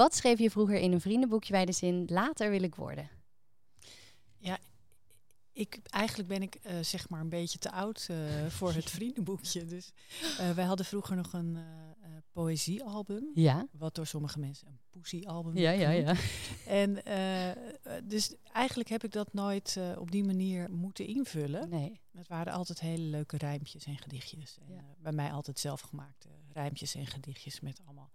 Wat schreef je vroeger in een vriendenboekje bij de zin later wil ik worden? Ja, ik, eigenlijk ben ik uh, zeg maar een beetje te oud uh, voor het vriendenboekje. Dus uh, wij hadden vroeger nog een poëziealbum. Ja. Wat door sommige mensen een poesiealbum Ja, ja, ja. En dus eigenlijk heb ik dat nooit op die manier moeten invullen. Nee. Het waren altijd hele leuke rijmpjes en gedichtjes. En, Ja. bij mij altijd zelfgemaakte rijmpjes en gedichtjes met allemaal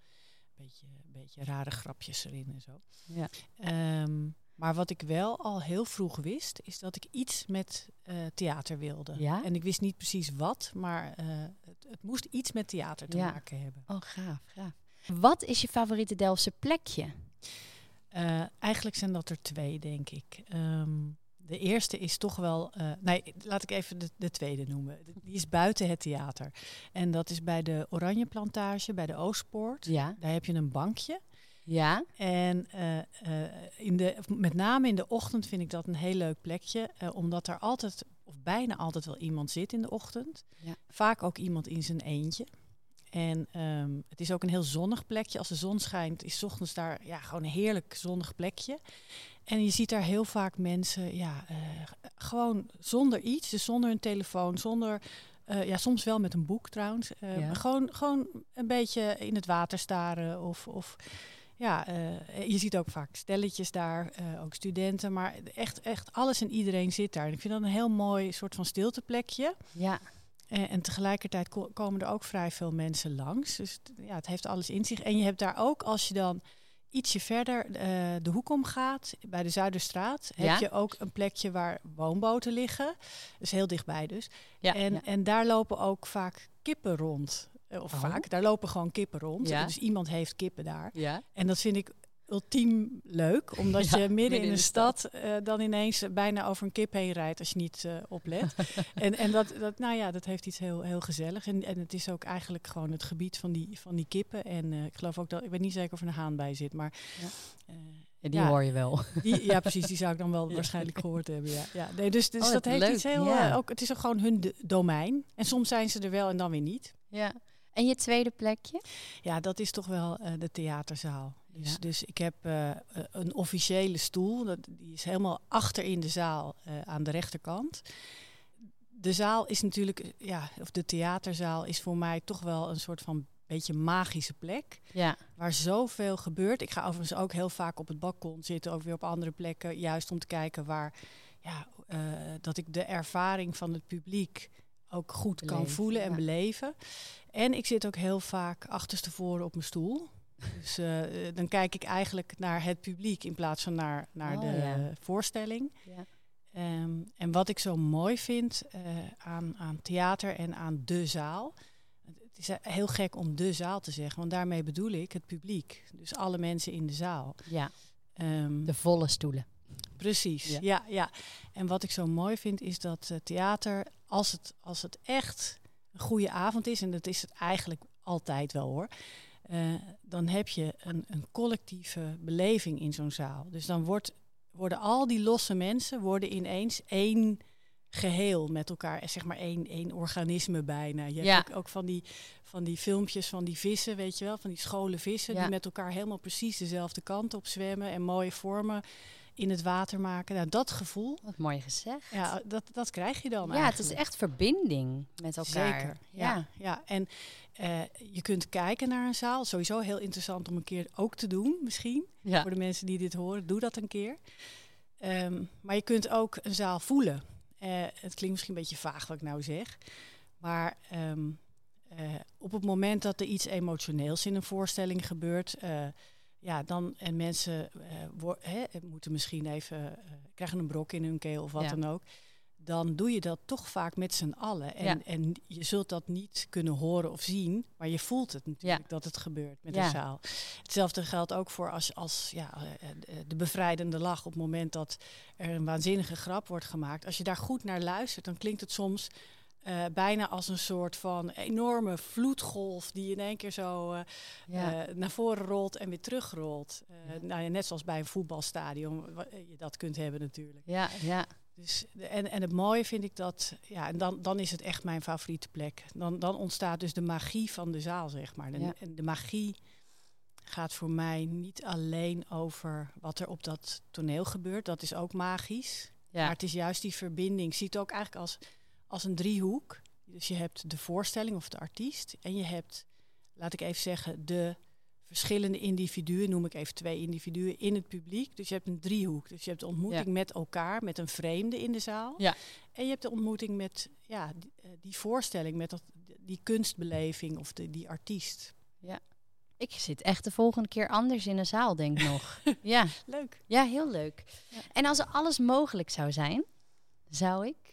beetje, beetje rare grapjes erin en zo. Ja. Ehm, maar wat ik wel al heel vroeg wist, is dat ik iets met eh, theater wilde. Ja? En ik wist niet precies wat, maar eh, het, het moest iets met theater te Ja. maken hebben. Oh, gaaf, gaaf. Wat is je favoriete Delftse plekje? Eh, eigenlijk zijn dat er twee, denk ik. Ehm, de eerste is toch wel. eh, nee, laat ik even de, de tweede noemen. Die is buiten het theater. En dat is bij de Oranje Plantage, bij de Oostpoort. Ja. Daar heb je een bankje. Ja? En eh, eh, in de, met name in de ochtend vind ik dat een heel leuk plekje. omdat er altijd, of bijna altijd wel iemand zit in de ochtend. Ja. Vaak ook iemand in zijn eentje. En ehm, het is ook een heel zonnig plekje. Als de zon schijnt, is 's ochtends daar ja, gewoon een heerlijk zonnig plekje. En je ziet daar heel vaak mensen, ja, eh, gewoon zonder iets, dus zonder een telefoon, zonder, eh, ja, soms wel met een boek trouwens. eh, Ja. gewoon, gewoon een beetje in het water staren of, of ja, je ziet ook vaak stelletjes daar, ook studenten, maar echt, echt alles en iedereen zit daar. En ik vind dat een heel mooi soort van stilteplekje. Ja. En, en tegelijkertijd ko- komen er ook vrij veel mensen langs. Dus ja, het heeft alles in zich. En je hebt daar ook, als je dan ietsje verder eh, de hoek om gaat, bij de Zuiderstraat, Ja. heb je ook een plekje waar woonboten liggen. Dus heel dichtbij dus. Ja. en, ja. en daar lopen ook vaak kippen rond. Eh, Of Oh. vaak, daar lopen gewoon kippen rond. Ja. Dus iemand heeft kippen daar. ja. En dat vind ik ultiem leuk, omdat Ja, je midden, in de stad eh, dan ineens bijna over een kip heen rijdt als je niet eh, oplet. en en dat, dat, nou ja, dat heeft iets heel, heel gezellig. En, en het is ook eigenlijk gewoon het gebied van die, van die kippen. En eh, ik geloof ook dat, ik weet niet zeker of er een haan bij zit, maar Ja. Ja, die Ja. hoor je wel. die, ja, precies, die zou ik dan wel waarschijnlijk gehoord hebben. Ja. Ja, nee, dus dus Oh, dat heeft leuk, iets heel, ja. ook, het is ook gewoon hun domein. En soms zijn ze er wel en dan weer niet. Ja. En je tweede plekje? Ja, dat is toch wel eh, de theaterzaal. Dus, Ja. dus ik heb eh, eh, een officiële stoel. Dat, die is helemaal achter in de zaal aan de rechterkant. De zaal is natuurlijk, ja, of de theaterzaal is voor mij toch wel een soort van beetje magische plek. Ja. Waar zoveel gebeurt. Ik ga overigens ook heel vaak op het balkon zitten, ook weer op andere plekken. Juist om te kijken waar, ja, dat ik de ervaring van het publiek ook goed kan voelen en ja. beleven. En ik zit ook heel vaak achterstevoren op mijn stoel. Dus eh, eh, dan kijk ik eigenlijk naar het publiek in plaats van naar, naar Oh, de ja. voorstelling. Ja. Ehm, en wat ik zo mooi vind eh, aan, aan theater en aan de zaal. Het is heel gek om de zaal te zeggen, want daarmee bedoel ik het publiek. Dus alle mensen in de zaal. ja. Ehm, De volle stoelen. Precies, Ja. ja. ja, En wat ik zo mooi vind is dat theater, als het, als het echt een goede avond is, en dat is het eigenlijk altijd wel hoor, eh, dan heb je een, een collectieve beleving in zo'n zaal. Dus dan wordt, worden al die losse mensen worden ineens één geheel met elkaar, zeg maar één, één organisme bijna. Je Ja. hebt ook, ook van, die, van die filmpjes van die vissen, weet je wel, van die scholen vissen, Ja. die met elkaar helemaal precies dezelfde kant op zwemmen en mooie vormen in het water maken. Nou, dat gevoel, Wat mooi gezegd. ja, dat, dat krijg je dan ja, het is echt verbinding met elkaar. Zeker, ja. ja. En eh, je kunt kijken naar een zaal. Sowieso heel interessant om een keer ook te doen, misschien. Ja. Voor de mensen die dit horen, doe dat een keer. Ehm, maar je kunt ook een zaal voelen. Eh, het klinkt misschien een beetje vaag wat ik nou zeg. Maar ehm, eh, op het moment dat er iets emotioneels in een voorstelling gebeurt... ja, dan en mensen eh, wo- hè, moeten misschien even eh, krijgen een brok in hun keel of wat Ja. dan ook. Dan doe je dat toch vaak met z'n allen. En, Ja. en je zult dat niet kunnen horen of zien, maar je voelt het natuurlijk dat het gebeurt met de zaal. Hetzelfde geldt ook voor als, als ja, de bevrijdende lach op het moment dat er een waanzinnige grap wordt gemaakt. Als je daar goed naar luistert, dan klinkt het soms eh, bijna als een soort van enorme vloedgolf die in één keer zo eh, Ja. eh, naar voren rolt en weer terugrolt. Nou ja, net zoals bij een voetbalstadion je dat kunt hebben natuurlijk. ja, ja. Dus, en, en het mooie vind ik dat, ja, en dan, dan is het echt mijn favoriete plek. Dan, dan ontstaat dus de magie van de zaal, zeg maar. De, Ja. En de magie gaat voor mij niet alleen over wat er op dat toneel gebeurt. Dat is ook magisch. Ja. Maar het is juist die verbinding. Ik zie het ook eigenlijk als, als een driehoek. Dus je hebt de voorstelling of de artiest. En je hebt, laat ik even zeggen, de verschillende individuen, noem ik even twee individuen, in het publiek. Dus je hebt een driehoek. Dus je hebt de ontmoeting Ja. met elkaar, met een vreemde in de zaal. Ja. En je hebt de ontmoeting met ja, die, eh, die voorstelling, met dat, die kunstbeleving of de, die artiest. Ik zit echt de volgende keer anders in een zaal, denk ik nog. ja. Leuk. ja, heel leuk. Ja. En als er alles mogelijk zou zijn, zou ik...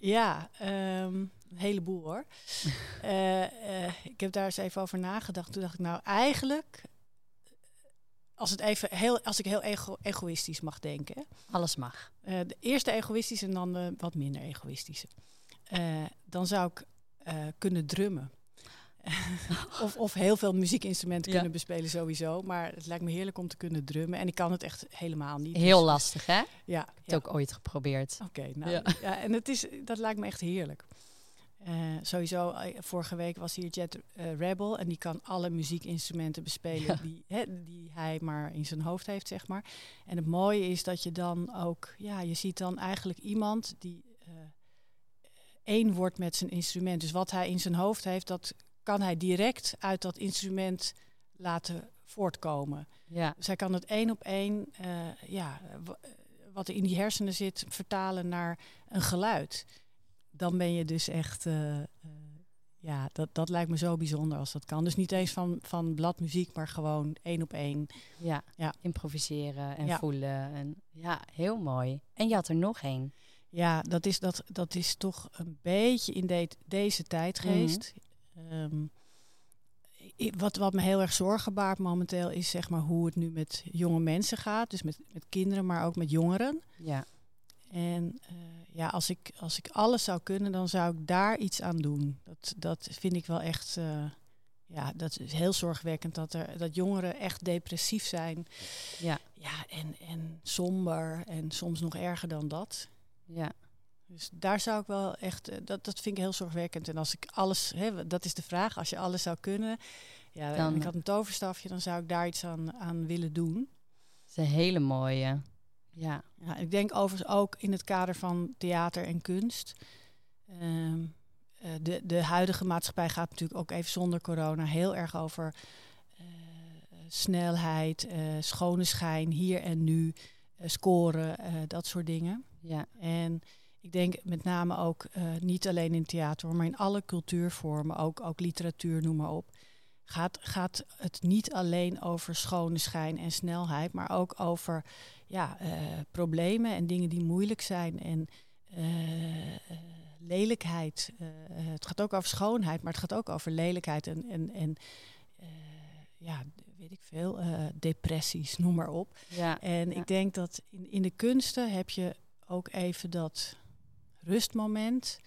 Ja, ehm, een heleboel hoor. Eh, eh, ik heb daar eens even over nagedacht. Toen dacht ik, nou eigenlijk, als, het even heel, als ik heel ego- egoïstisch mag denken. Alles mag. eh, de eerste egoïstische en dan de wat minder egoïstische. Dan zou ik kunnen drummen. of, of heel veel muziekinstrumenten Ja. kunnen bespelen sowieso. Maar het lijkt me heerlijk om te kunnen drummen. En ik kan het echt helemaal niet. Heel Dus- lastig, hè? Ik heb Ja, het ja. ook ooit geprobeerd. Oké, nou Ja. ja. en het is, dat lijkt me echt heerlijk. Eh, sowieso, eh, vorige week was hier Jet eh, Rebel en die kan alle muziekinstrumenten bespelen Ja. die, die hij maar in zijn hoofd heeft, zeg maar. En het mooie is dat je dan ook, ja, je ziet dan eigenlijk iemand die één wordt met zijn instrument. Dus wat hij in zijn hoofd heeft, dat kan hij direct uit dat instrument laten voortkomen. Ja, Dus hij kan het één op één, eh, ja, eh, wat er in die hersenen zit, vertalen naar een geluid. Dan ben je dus echt, eh, ja, dat, dat lijkt me zo bijzonder als dat kan. Dus niet eens van, van bladmuziek, maar gewoon één op één. ja. Ja. improviseren en Ja. voelen. En, ja, heel mooi. En je had er nog één. Ja, dat is, dat, dat is toch een beetje in de, deze tijdgeest. Ehm, i- wat, wat me heel erg zorgen baart momenteel is zeg maar hoe het nu met jonge mensen gaat. Dus met, met kinderen, maar ook met jongeren. Ja, En eh, ja, als ik, als ik alles zou kunnen, dan zou ik daar iets aan doen. Dat, dat vind ik wel echt. eh, ja, dat is heel zorgwekkend dat, er, dat jongeren echt depressief zijn. ja, Ja, en, en somber en soms nog erger dan dat. ja. Dus daar zou ik wel echt, eh, dat, dat vind ik heel zorgwekkend. En als ik alles, hè, dat is de vraag, als je alles zou kunnen, ja, Dan- ik had een toverstafje, dan zou ik daar iets aan, aan willen doen. Dat is een hele mooie. Ja, Ja, ik denk overigens ook in het kader van theater en kunst. Ehm, eh, de, de huidige maatschappij gaat natuurlijk ook even zonder corona heel erg over eh, snelheid, schone schijn, hier en nu, scoren, dat soort dingen. ja, En ik denk met name ook eh, niet alleen in theater, maar in alle cultuurvormen, ook, ook literatuur, noem maar op. Gaat, gaat het niet alleen over schone schijn en snelheid, maar ook over ja, eh, problemen en dingen die moeilijk zijn en eh, lelijkheid. Het gaat ook over schoonheid, maar het gaat ook over lelijkheid en, en, en ja, weet ik veel, depressies, noem maar op. ja. En Ja. ik denk dat in, in de kunsten heb je ook even dat rustmoment.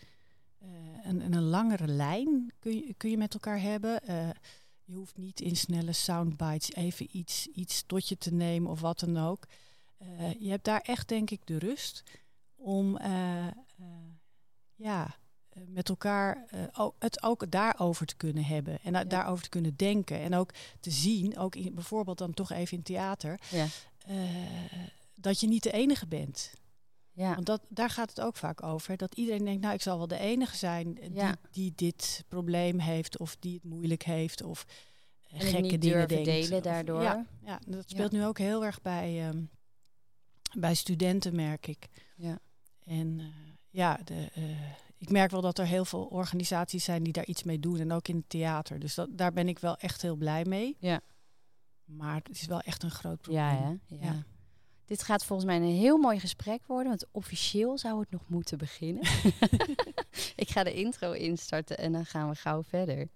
eh en, en een langere lijn kun je, kun je met elkaar hebben. Eh, je hoeft niet in snelle soundbites even iets, iets tot je te nemen of wat dan ook. Eh, je hebt daar echt, denk ik, de rust om ja, met elkaar het ook daarover te kunnen hebben. En da- Ja. daarover te kunnen denken. En ook te zien, ook in, bijvoorbeeld dan toch even in theater, ja. dat je niet de enige bent. Ja. Want dat, daar gaat het ook vaak over. Dat iedereen denkt, nou, ik zal wel de enige zijn eh, die, die dit probleem heeft of die het moeilijk heeft of eh, En gekke dingen denkt. delen Of- daardoor. ja, ja, dat speelt nu ook heel erg bij, ehm, bij studenten, merk ik. Ja. En eh, ja, de, ik merk wel dat er heel veel organisaties zijn die daar iets mee doen. En ook in het theater. Dus dat, daar ben ik wel echt heel blij mee. Ja. Maar het is wel echt een groot probleem. Ja, hè? Ja. Dit gaat volgens mij een heel mooi gesprek worden, want officieel zou het nog moeten beginnen. ik ga de intro instarten en dan gaan we gauw verder.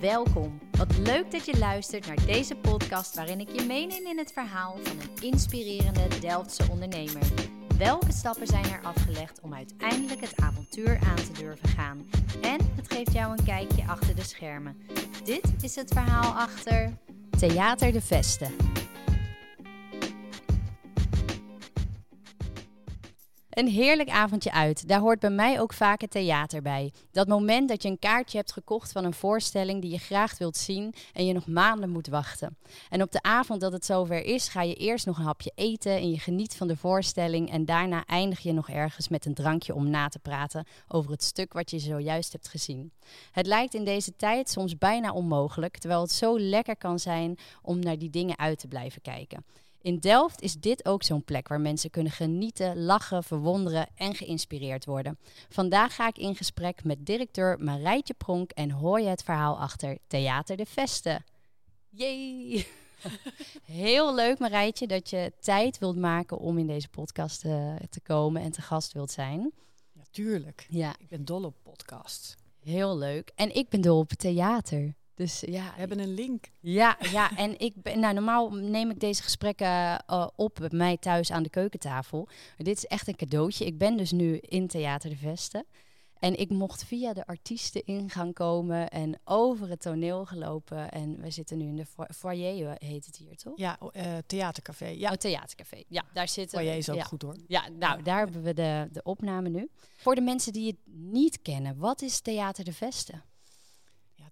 Welkom. Wat leuk dat je luistert naar deze podcast waarin ik je meeneem in het verhaal van een inspirerende Delftse ondernemer. Welke stappen zijn er afgelegd om uiteindelijk het avontuur aan te durven gaan? En het geeft jou een kijkje achter de schermen. Dit is het verhaal achter Theater de Vesten. Een heerlijk avondje uit. Daar hoort bij mij ook vaak het theater bij. Dat moment dat je een kaartje hebt gekocht van een voorstelling die je graag wilt zien en je nog maanden moet wachten. En op de avond dat het zover is, ga je eerst nog een hapje eten en je geniet van de voorstelling en daarna eindig je nog ergens met een drankje om na te praten over het stuk wat je zojuist hebt gezien. Het lijkt in deze tijd soms bijna onmogelijk, terwijl het zo lekker kan zijn om naar die dingen uit te blijven kijken. In Delft is dit ook zo'n plek waar mensen kunnen genieten, lachen, verwonderen en geïnspireerd worden. Vandaag ga ik in gesprek met directeur Marijtje Pronk en hoor je het verhaal achter Theater de Vesten. Jee! Heel leuk Marijtje dat je tijd wilt maken om in deze podcast uh, te komen en te gast wilt zijn. Natuurlijk. Ja. Ik ben dol op podcasts. Heel leuk. En ik ben dol op theater. Dus ja, we hebben een link. Ja, ja, en ik ben, nou, normaal neem ik deze gesprekken uh, op bij mij thuis aan de keukentafel. Maar dit is echt een cadeautje. Ik ben dus nu in Theater de Vesten. En ik mocht via de artiesten ingang komen en over het toneel gelopen. En we zitten nu in de foyer, heet het hier, toch? Ja, uh, theatercafé. Ja, oh, theatercafé. Ja, daar zitten foyer is ook goed hoor. Ja, nou, daar hebben we de, de opname nu. Voor de mensen die het niet kennen, wat is Theater de Vesten?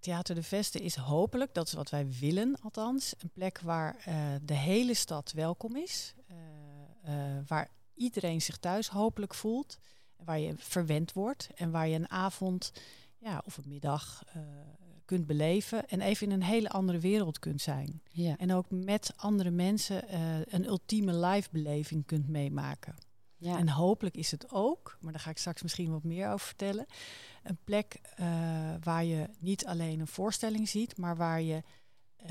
Theater de Vesten is hopelijk, dat is wat wij willen althans, een plek waar uh, de hele stad welkom is. Uh, uh, waar iedereen zich thuis hopelijk voelt. Waar je verwend wordt en waar je een avond ja, of een middag kunt beleven. En even in een hele andere wereld kunt zijn. Ja. En ook met andere mensen een ultieme live beleving kunt meemaken. Ja. En hopelijk is het ook, maar daar ga ik straks misschien wat meer over vertellen, een plek uh, waar je niet alleen een voorstelling ziet, maar waar je uh,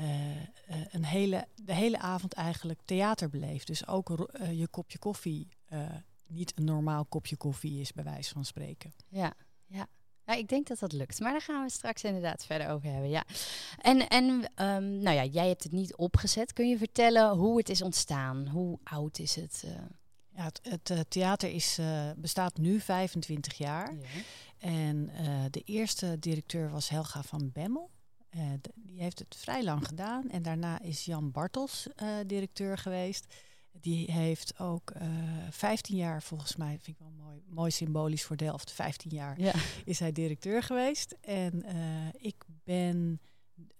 een hele, de hele avond eigenlijk theater beleeft. Dus ook uh, je kopje koffie niet een normaal kopje koffie is, bij wijze van spreken. Ja, ja. Ja, ik denk dat dat lukt. Maar daar gaan we straks inderdaad verder over hebben. Ja. En, en um, nou ja, jij hebt het niet opgezet. Kun je vertellen hoe het is ontstaan? Hoe oud is het? Ja, het, het uh, theater is, uh, bestaat nu 25 jaar. Ja. En uh, de eerste directeur was Helga van Bemmel. Die heeft het vrij lang gedaan. En daarna is Jan Bartels directeur geweest. Die heeft ook 15 jaar, volgens mij, vind ik wel mooi, mooi symbolisch voor Delft. 15 jaar ja. is hij directeur geweest. En ik ben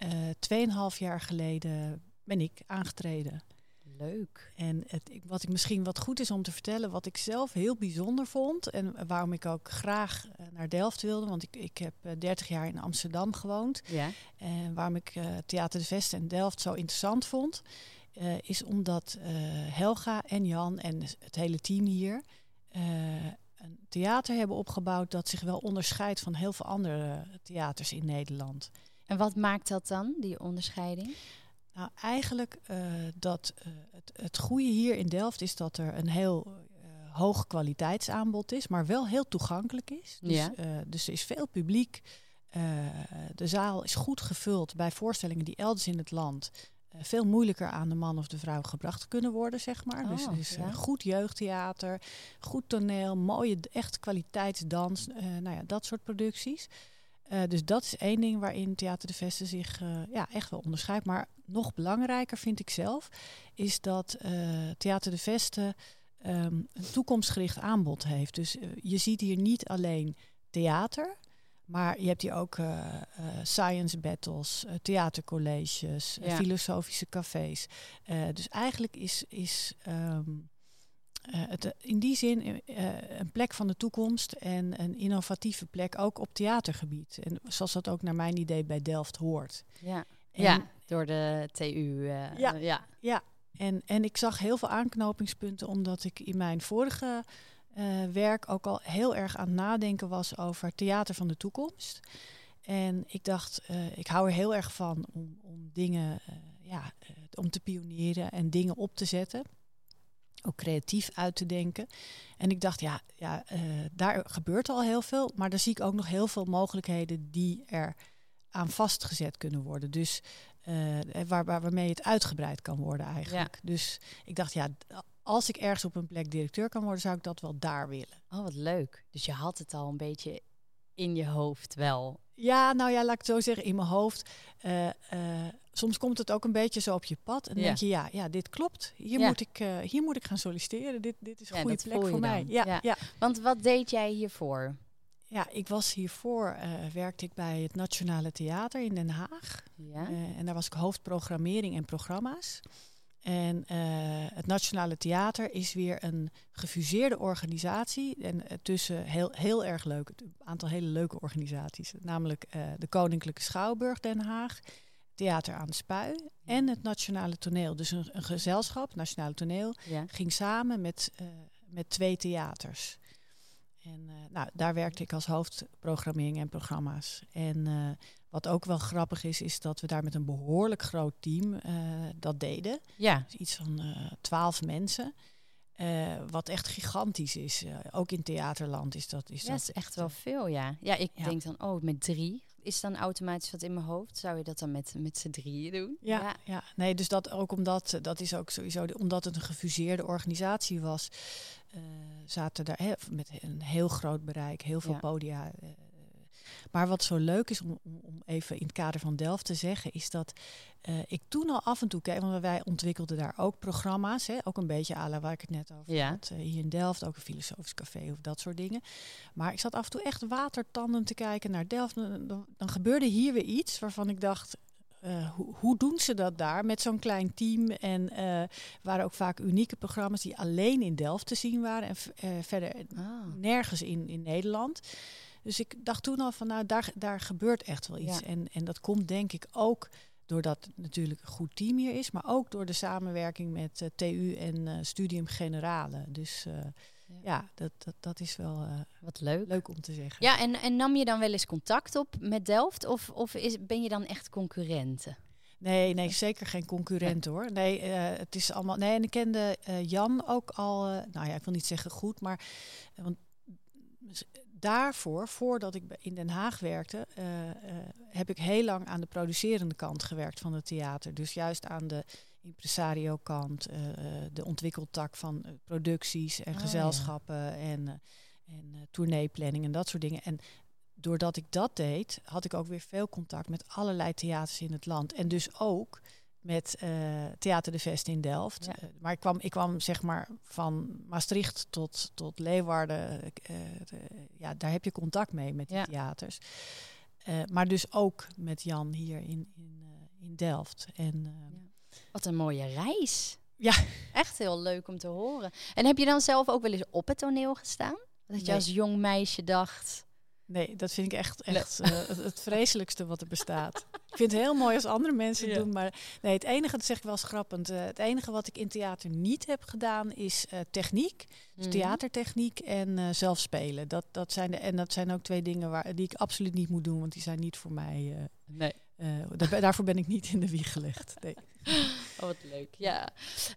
2,5 jaar geleden ben ik aangetreden. Leuk. En het, wat ik misschien wat goed is om te vertellen, wat ik zelf heel bijzonder vond en waarom ik ook graag eh, naar Delft wilde, want ik, ik heb 30 eh, jaar in Amsterdam gewoond. Ja. En waarom ik uh, Theater de Vest en Delft zo interessant vond, uh, is omdat uh, Helga en Jan en het hele team hier een theater hebben opgebouwd dat zich wel onderscheidt van heel veel andere theaters in Nederland. En wat maakt dat dan, die onderscheiding? Nou, eigenlijk uh, dat uh, het, het goede hier in Delft is dat er een heel uh, hoog kwaliteitsaanbod is, maar wel heel toegankelijk is. Dus, ja. dus er is veel publiek. de zaal is goed gevuld bij voorstellingen die elders in het land veel moeilijker aan de man of de vrouw gebracht kunnen worden, zeg maar. Oh, dus het is ja. goed jeugdtheater, goed toneel, mooie echt kwaliteitsdans, nou ja, dat soort producties. Uh, dus dat is één ding waarin Theater de Vesten zich uh, ja, echt wel onderscheidt. Maar nog belangrijker vind ik zelf, is dat uh, Theater de Vesten um, een toekomstgericht aanbod heeft. Dus je ziet hier niet alleen theater, maar je hebt hier ook science battles, theatercolleges, ja. filosofische cafés. dus eigenlijk is, is um, uh, het, in die zin uh, een plek van de toekomst en een innovatieve plek ook op theatergebied. En zoals dat ook naar mijn idee bij Delft hoort. Ja, en, ja door de TU. Uh, ja, ja. ja. En, en ik zag heel veel aanknopingspunten omdat ik in mijn vorige werk ook al heel erg aan het nadenken was over theater van de toekomst. En ik dacht, ik hou er heel erg van om, om dingen, ja, om te pionieren en dingen op te zetten ook creatief uit te denken. En ik dacht, ja, ja uh, daar gebeurt al heel veel, maar daar zie ik ook nog heel veel mogelijkheden die er aan vastgezet kunnen worden. Dus uh, waar, waar, waarmee het uitgebreid kan worden eigenlijk. Ja. Dus ik dacht, ja, als ik ergens op een plek directeur kan worden, zou ik dat wel daar willen. Oh, wat leuk. Dus je had het al een beetje in je hoofd wel Ja, nou ja, laat ik het zo zeggen, in mijn hoofd. eh, eh, soms komt het ook een beetje zo op je pad. En dan Ja. denk je, ja, ja dit klopt. Hier, moet ik, eh, hier moet ik gaan solliciteren. Dit, dit is een goede plek voor mij. dan. Ja, Ja. ja. Want wat deed jij hiervoor? ja, ik was hiervoor, eh, werkte ik bij het Nationale Theater in Den Haag. Ja. Eh, en daar was ik hoofdprogrammering en programma's. En het Nationale Theater is weer een gefuseerde organisatie. En tussen heel, heel erg leuk, een aantal hele leuke organisaties. Namelijk de Koninklijke Schouwburg Den Haag, Theater aan de Spui en het Nationale Toneel. Dus een, een gezelschap, Nationale Toneel, ja. ging samen met, eh, met twee theaters. En eh, nou, daar werkte ik als hoofdprogrammering en programma's. En eh, wat ook wel grappig is, is dat we daar met een behoorlijk groot team dat deden. Ja. Dus iets van twaalf mensen. Eh, wat echt gigantisch is. Eh, ook in theaterland is dat. Is Ja, dat is echt wel veel, ja. Ja, ik Ja. denk dan, oh, met drie. Is dan automatisch wat in mijn hoofd? Zou je dat dan met, met z'n drieën doen? Ja, ja. nee, dus dat ook omdat, eh, dat is ook sowieso, omdat het een gefuseerde organisatie was, zaten daar met een heel groot bereik, heel veel podia. Maar wat zo leuk is om, om, even in het kader van Delft te zeggen, is dat eh, ik toen al af en toe keek, want wij ontwikkelden daar ook programma's, hè, ook een beetje à la waar ik het net over Ja. had, eh, hier in Delft, ook een filosofisch café of dat soort dingen. Maar ik zat af en toe echt watertanden te kijken naar Delft. Dan, dan, dan gebeurde hier weer iets waarvan ik dacht, eh, hoe, hoe doen ze dat daar met zo'n klein team? En eh waren ook vaak unieke programma's die alleen in Delft te zien waren en verder Ah. nergens in, in Nederland. Dus ik dacht toen al van, nou, daar, daar gebeurt echt wel iets. Ja. En, en dat komt denk ik ook doordat het natuurlijk een goed team hier is, maar ook door de samenwerking met eh, TU en eh, Studium Generale. Dus eh, ja, dat, dat, dat is wel Wat leuk. leuk om te zeggen. Ja, en, en nam je dan wel eens contact op met Delft? Of, of is, ben je dan echt concurrenten? Nee, nee, zeker geen concurrent hoor. Nee, het is allemaal. Nee, en ik kende Jan ook al. nou ja, ik wil niet zeggen goed, maar want daarvoor, voordat ik in Den Haag werkte, eh, eh, heb ik heel lang aan de producerende kant gewerkt van het theater. Dus juist aan de impresario-kant, eh, eh, de ontwikkeltak van producties en Oh, ja. gezelschappen en, en tourneeplanning en dat soort dingen. En doordat ik dat deed, had ik ook weer veel contact met allerlei theaters in het land. En dus ook met eh, Theater de Vest in Delft. Ja. Eh, maar ik kwam, ik kwam zeg maar van Maastricht tot, tot Leeuwarden. eh, de- ja, daar heb je contact mee met die Ja. theaters. Maar dus ook met Jan hier in, in, in Delft. En, Wat een mooie reis. Ja. Echt heel leuk om te horen. En heb je dan zelf ook wel eens op het toneel gestaan? Dat je Nee. als jong meisje dacht... Nee, dat vind ik echt, echt eh, het, het vreselijkste wat er bestaat. ik vind het heel mooi als andere mensen het Ja. doen, maar nee, het enige, dat zeg ik wel schrappend, eh, het enige wat ik in theater niet heb gedaan is eh, techniek, dus Mhm. theatertechniek en zelf spelen. Dat, dat zijn de, en dat zijn ook twee dingen waar, die ik absoluut niet moet doen, want die zijn niet voor mij. Nee. Eh, daar- daarvoor ben ik niet in de wieg gelegd. Nee. Oh, wat leuk. Ja.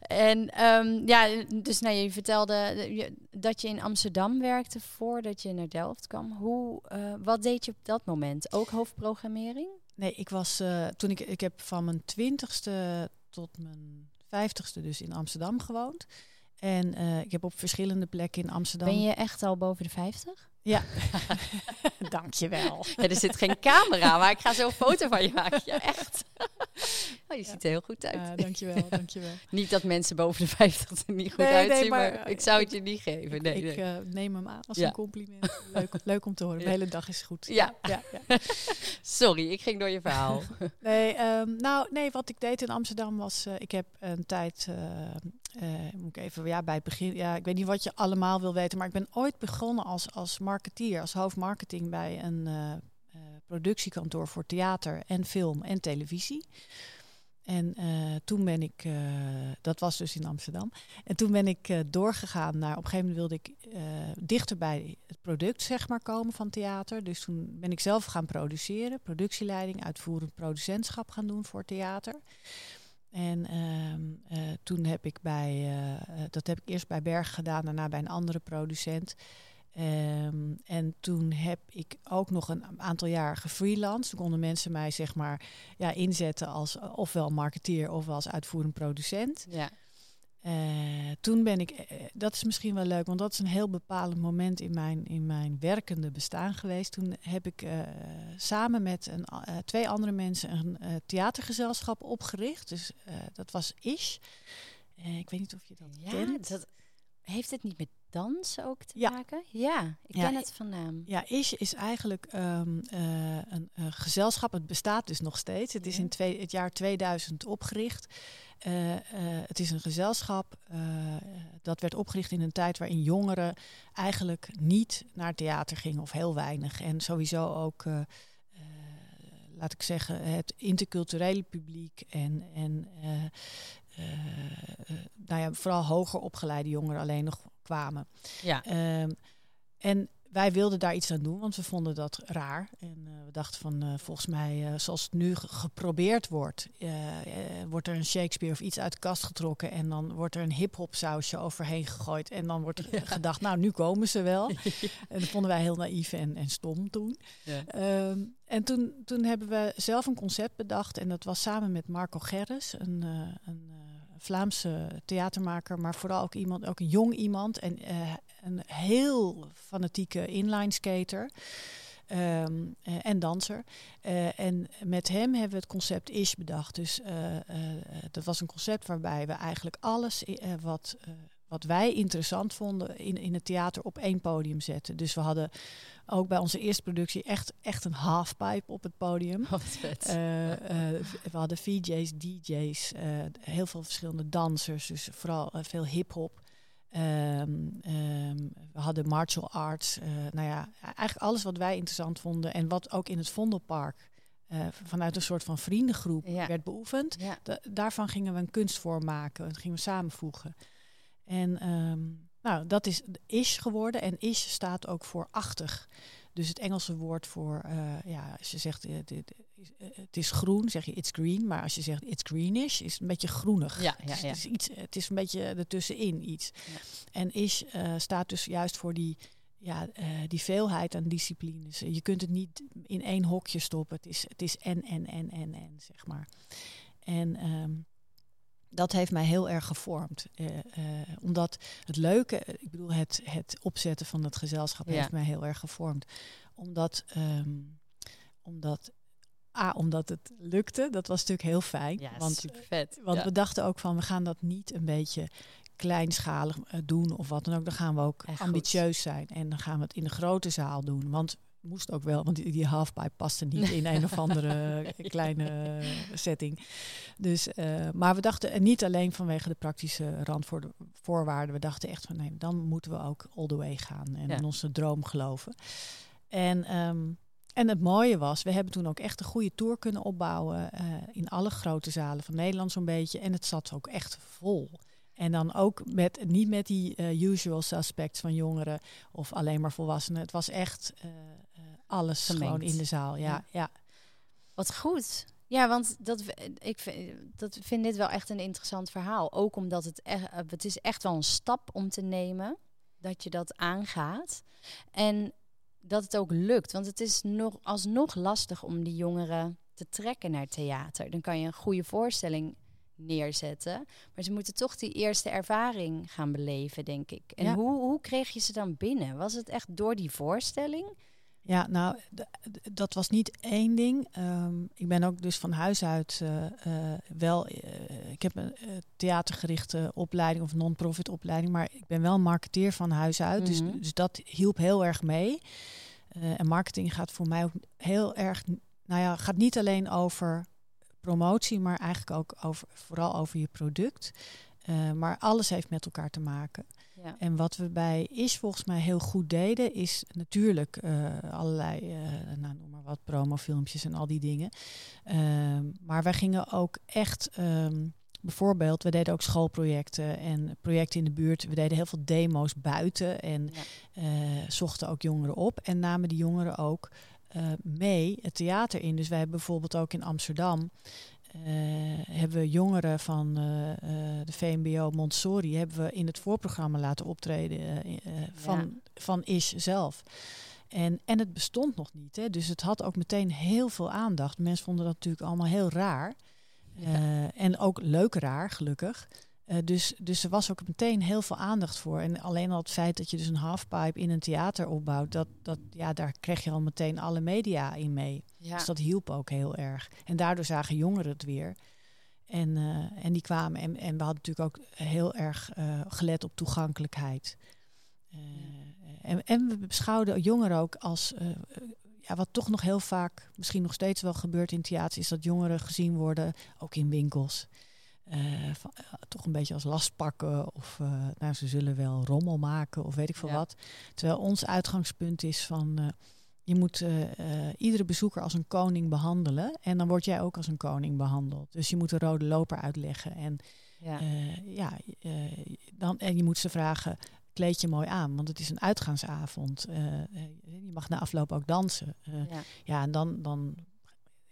En ehm, ja, dus nou, je vertelde eh, dat je in Amsterdam werkte voordat je naar Delft kwam. Hoe, eh, wat deed je op dat moment? Ook hoofdprogrammering? Nee, ik was toen ik, ik heb van mijn twintigste tot mijn vijftigste dus in Amsterdam gewoond. En ik heb op verschillende plekken in Amsterdam. Ben je echt al boven de 50? Ja, dankjewel. Ja, er zit geen camera, maar ik ga zo een foto van je maken. Ja, echt. Oh, je ziet er heel goed uit. Uh, dankjewel, dankjewel. Niet dat mensen boven de 50 er niet goed Nee, nee, uitzien, maar, maar, ik zou het je niet geven. Ik, Nee, ik eh, neem hem aan als een compliment. Leuk, leuk om te horen. De hele dag is goed. Ja. ja, ja. Sorry, ik ging door je verhaal. Nee, ehm, nou, nee, wat ik deed in Amsterdam was, eh, ik heb een tijd, eh, eh, moet ik even, ja, bij het begin, ja, ik weet niet wat je allemaal wil weten, maar ik ben ooit begonnen als, als marketeer, als hoofdmarketing bij een eh, eh, productiekantoor voor theater en film en televisie. En toen ben ik, dat was dus in Amsterdam. En toen ben ik doorgegaan naar, op een gegeven moment wilde ik dichter bij het product, zeg maar, komen van theater. Dus toen ben ik zelf gaan produceren, productieleiding, uitvoerend producentschap gaan doen voor theater. En ehm, eh, toen heb ik bij, eh, eh, dat heb ik eerst bij Berg gedaan, daarna bij een andere producent. Ehm, en toen heb ik ook nog een aantal jaar gefreelanced. Toen konden mensen mij zeg maar ja, inzetten als ofwel marketeer ofwel als uitvoerend producent. Ja. Toen ben ik, dat is misschien wel leuk, want dat is een heel bepalend moment in mijn, in mijn werkende bestaan geweest. Toen heb ik samen met een, twee andere mensen een theatergezelschap opgericht. Dus dat was Ish. ik weet niet of je dat ja, kent. Dat, heeft het niet met dans ook te maken? Ja, ik ken het van naam. Ja, Ish is eigenlijk ehm, eh, een gezelschap. Het bestaat dus nog steeds. Het is in twee, het jaar 2000 opgericht. Uh, het is een gezelschap dat werd opgericht in een tijd waarin jongeren eigenlijk niet naar theater gingen of heel weinig. En sowieso ook, laat ik zeggen, het interculturele publiek en, en nou ja, vooral hoger opgeleide jongeren alleen nog kwamen. Ja. Um, en wij wilden daar iets aan doen, want we vonden dat raar. En uh, we dachten van, uh, volgens mij, uh, zoals het nu geprobeerd wordt, wordt er een Shakespeare of iets uit de kast getrokken en dan wordt er een hip-hop sausje overheen gegooid. En dan wordt er ja. gedacht, nou, nu komen ze wel. en dat vonden wij heel naïef en, en stom toen. Ja. Um, en toen, toen hebben we zelf een concept bedacht en dat was samen met Marco Gerres, een, een Vlaamse theatermaker, maar vooral ook iemand, ook een jong iemand en uh, een heel fanatieke inline skater. Um, uh, en danser. Uh, en met hem hebben we het concept Ish bedacht. Dus dat was een concept waarbij we eigenlijk alles wat wat wij interessant vonden in, in het theater op één podium zetten. Dus we hadden ook bij onze eerste productie echt, echt een halfpipe op het podium. Wat vet. Uh, uh, we hadden VJ's, DJ's, uh, heel veel verschillende dansers, dus vooral veel hip-hop. Um, um, we hadden martial arts. nou ja, eigenlijk alles wat wij interessant vonden en wat ook in het Vondelpark vanuit een soort van vriendengroep ja. werd beoefend. Ja. daarvan gingen we een kunstvorm maken. Dat gingen we samenvoegen. En um, nou, dat is is geworden. En is staat ook voor achtig. Dus het Engelse woord voor, uh, ja, als je zegt uh, het is groen, zeg je it's green. Maar als je zegt it's greenish, is het een beetje groenig. Ja, ja, ja. Het, is iets, het is een beetje ertussenin iets. Ja. En is staat dus juist voor die, ja, die veelheid aan disciplines. Je kunt het niet in één hokje stoppen. Het is, het is en, en, en, en, en, zeg maar. En um, dat heeft mij heel erg gevormd. Uh, uh, omdat het leuke, ik bedoel, het, het opzetten van het gezelschap ja. heeft mij heel erg gevormd. Omdat, um, omdat, A, omdat het lukte, dat was natuurlijk heel fijn. Ja, want super vet. Want ja. we dachten ook van, we gaan dat niet een beetje kleinschalig doen of wat dan ook. Dan gaan we ook Echt ambitieus goed. zijn. En dan gaan we het in de grote zaal doen. Want moest ook wel, want die, die halfpipe paste niet in een of andere kleine setting. Dus, uh, maar we dachten niet alleen vanwege de praktische randvoorwaarden. We dachten echt van nee, dan moeten we ook all the way gaan en ja. in onze droom geloven. En, um, en het mooie was, we hebben toen ook echt een goede tour kunnen opbouwen uh, in alle grote zalen van Nederland zo'n beetje. En het zat ook echt vol. En dan ook met, niet met die uh, usual suspects van jongeren of alleen maar volwassenen. Het was echt uh, alles Gemengd. gewoon in de zaal. Ja, ja. ja. Wat goed. Ja, want dat, ik vind, dat vind dit wel echt een interessant verhaal. Ook omdat het, echt, het is echt wel een stap om te nemen dat je dat aangaat. En dat het ook lukt. Want het is nog, alsnog lastig om die jongeren te trekken naar theater. Dan kan je een goede voorstelling neerzetten. Maar ze moeten toch die eerste ervaring gaan beleven, denk ik. En ja. hoe, hoe kreeg je ze dan binnen? Was het echt door die voorstelling? Ja, nou, dat was niet één ding. Um, ik ben ook dus van huis uit uh, uh, wel. Uh, ik heb een theatergerichte opleiding of non-profit opleiding, maar ik ben wel marketeer van huis uit. Mm -hmm. dus, dus dat hielp heel erg mee. en marketing gaat voor mij ook heel erg. Nou ja, gaat niet alleen over promotie, maar eigenlijk ook over, vooral over je product. Maar alles heeft met elkaar te maken. Ja. En wat we bij Is volgens mij heel goed deden, is natuurlijk uh, allerlei, uh, nou, noem maar wat, promofilmpjes en al die dingen. maar wij gingen ook echt, um, bijvoorbeeld, we deden ook schoolprojecten en projecten in de buurt. We deden heel veel demo's buiten en ja. zochten ook jongeren op. En namen die jongeren ook uh, mee het theater in. Dus wij hebben bijvoorbeeld ook in Amsterdam hebben we jongeren van uh, de VMBO Montessori hebben we in het voorprogramma laten optreden van, ja. van Ish zelf. En, en het bestond nog niet. Hè? Dus het had ook meteen heel veel aandacht. Mensen vonden dat natuurlijk allemaal heel raar. Ja. en ook leuk raar, gelukkig. Uh, dus, dus er was ook meteen heel veel aandacht voor. En alleen al het feit dat je dus een halfpipe in een theater opbouwt, dat, dat, ja, daar kreeg je al meteen alle media in mee. Ja. Dus dat hielp ook heel erg. En daardoor zagen jongeren het weer. En, uh, en die kwamen. En, en we hadden natuurlijk ook heel erg uh, gelet op toegankelijkheid. En, en we beschouwden jongeren ook als. ja, wat toch nog heel vaak, misschien nog steeds wel gebeurt in theater, is dat jongeren gezien worden, ook in winkels. Van, toch een beetje als last pakken. Of nou, ze zullen wel rommel maken of weet ik veel ja. wat. Terwijl ons uitgangspunt is van je moet iedere bezoeker als een koning behandelen. En dan word jij ook als een koning behandeld. Dus je moet de rode loper uitleggen. En, ja. Ja dan, en je moet ze vragen, kleed je mooi aan. Want het is een uitgaansavond. je mag na afloop ook dansen. Ja. ja, en dan, dan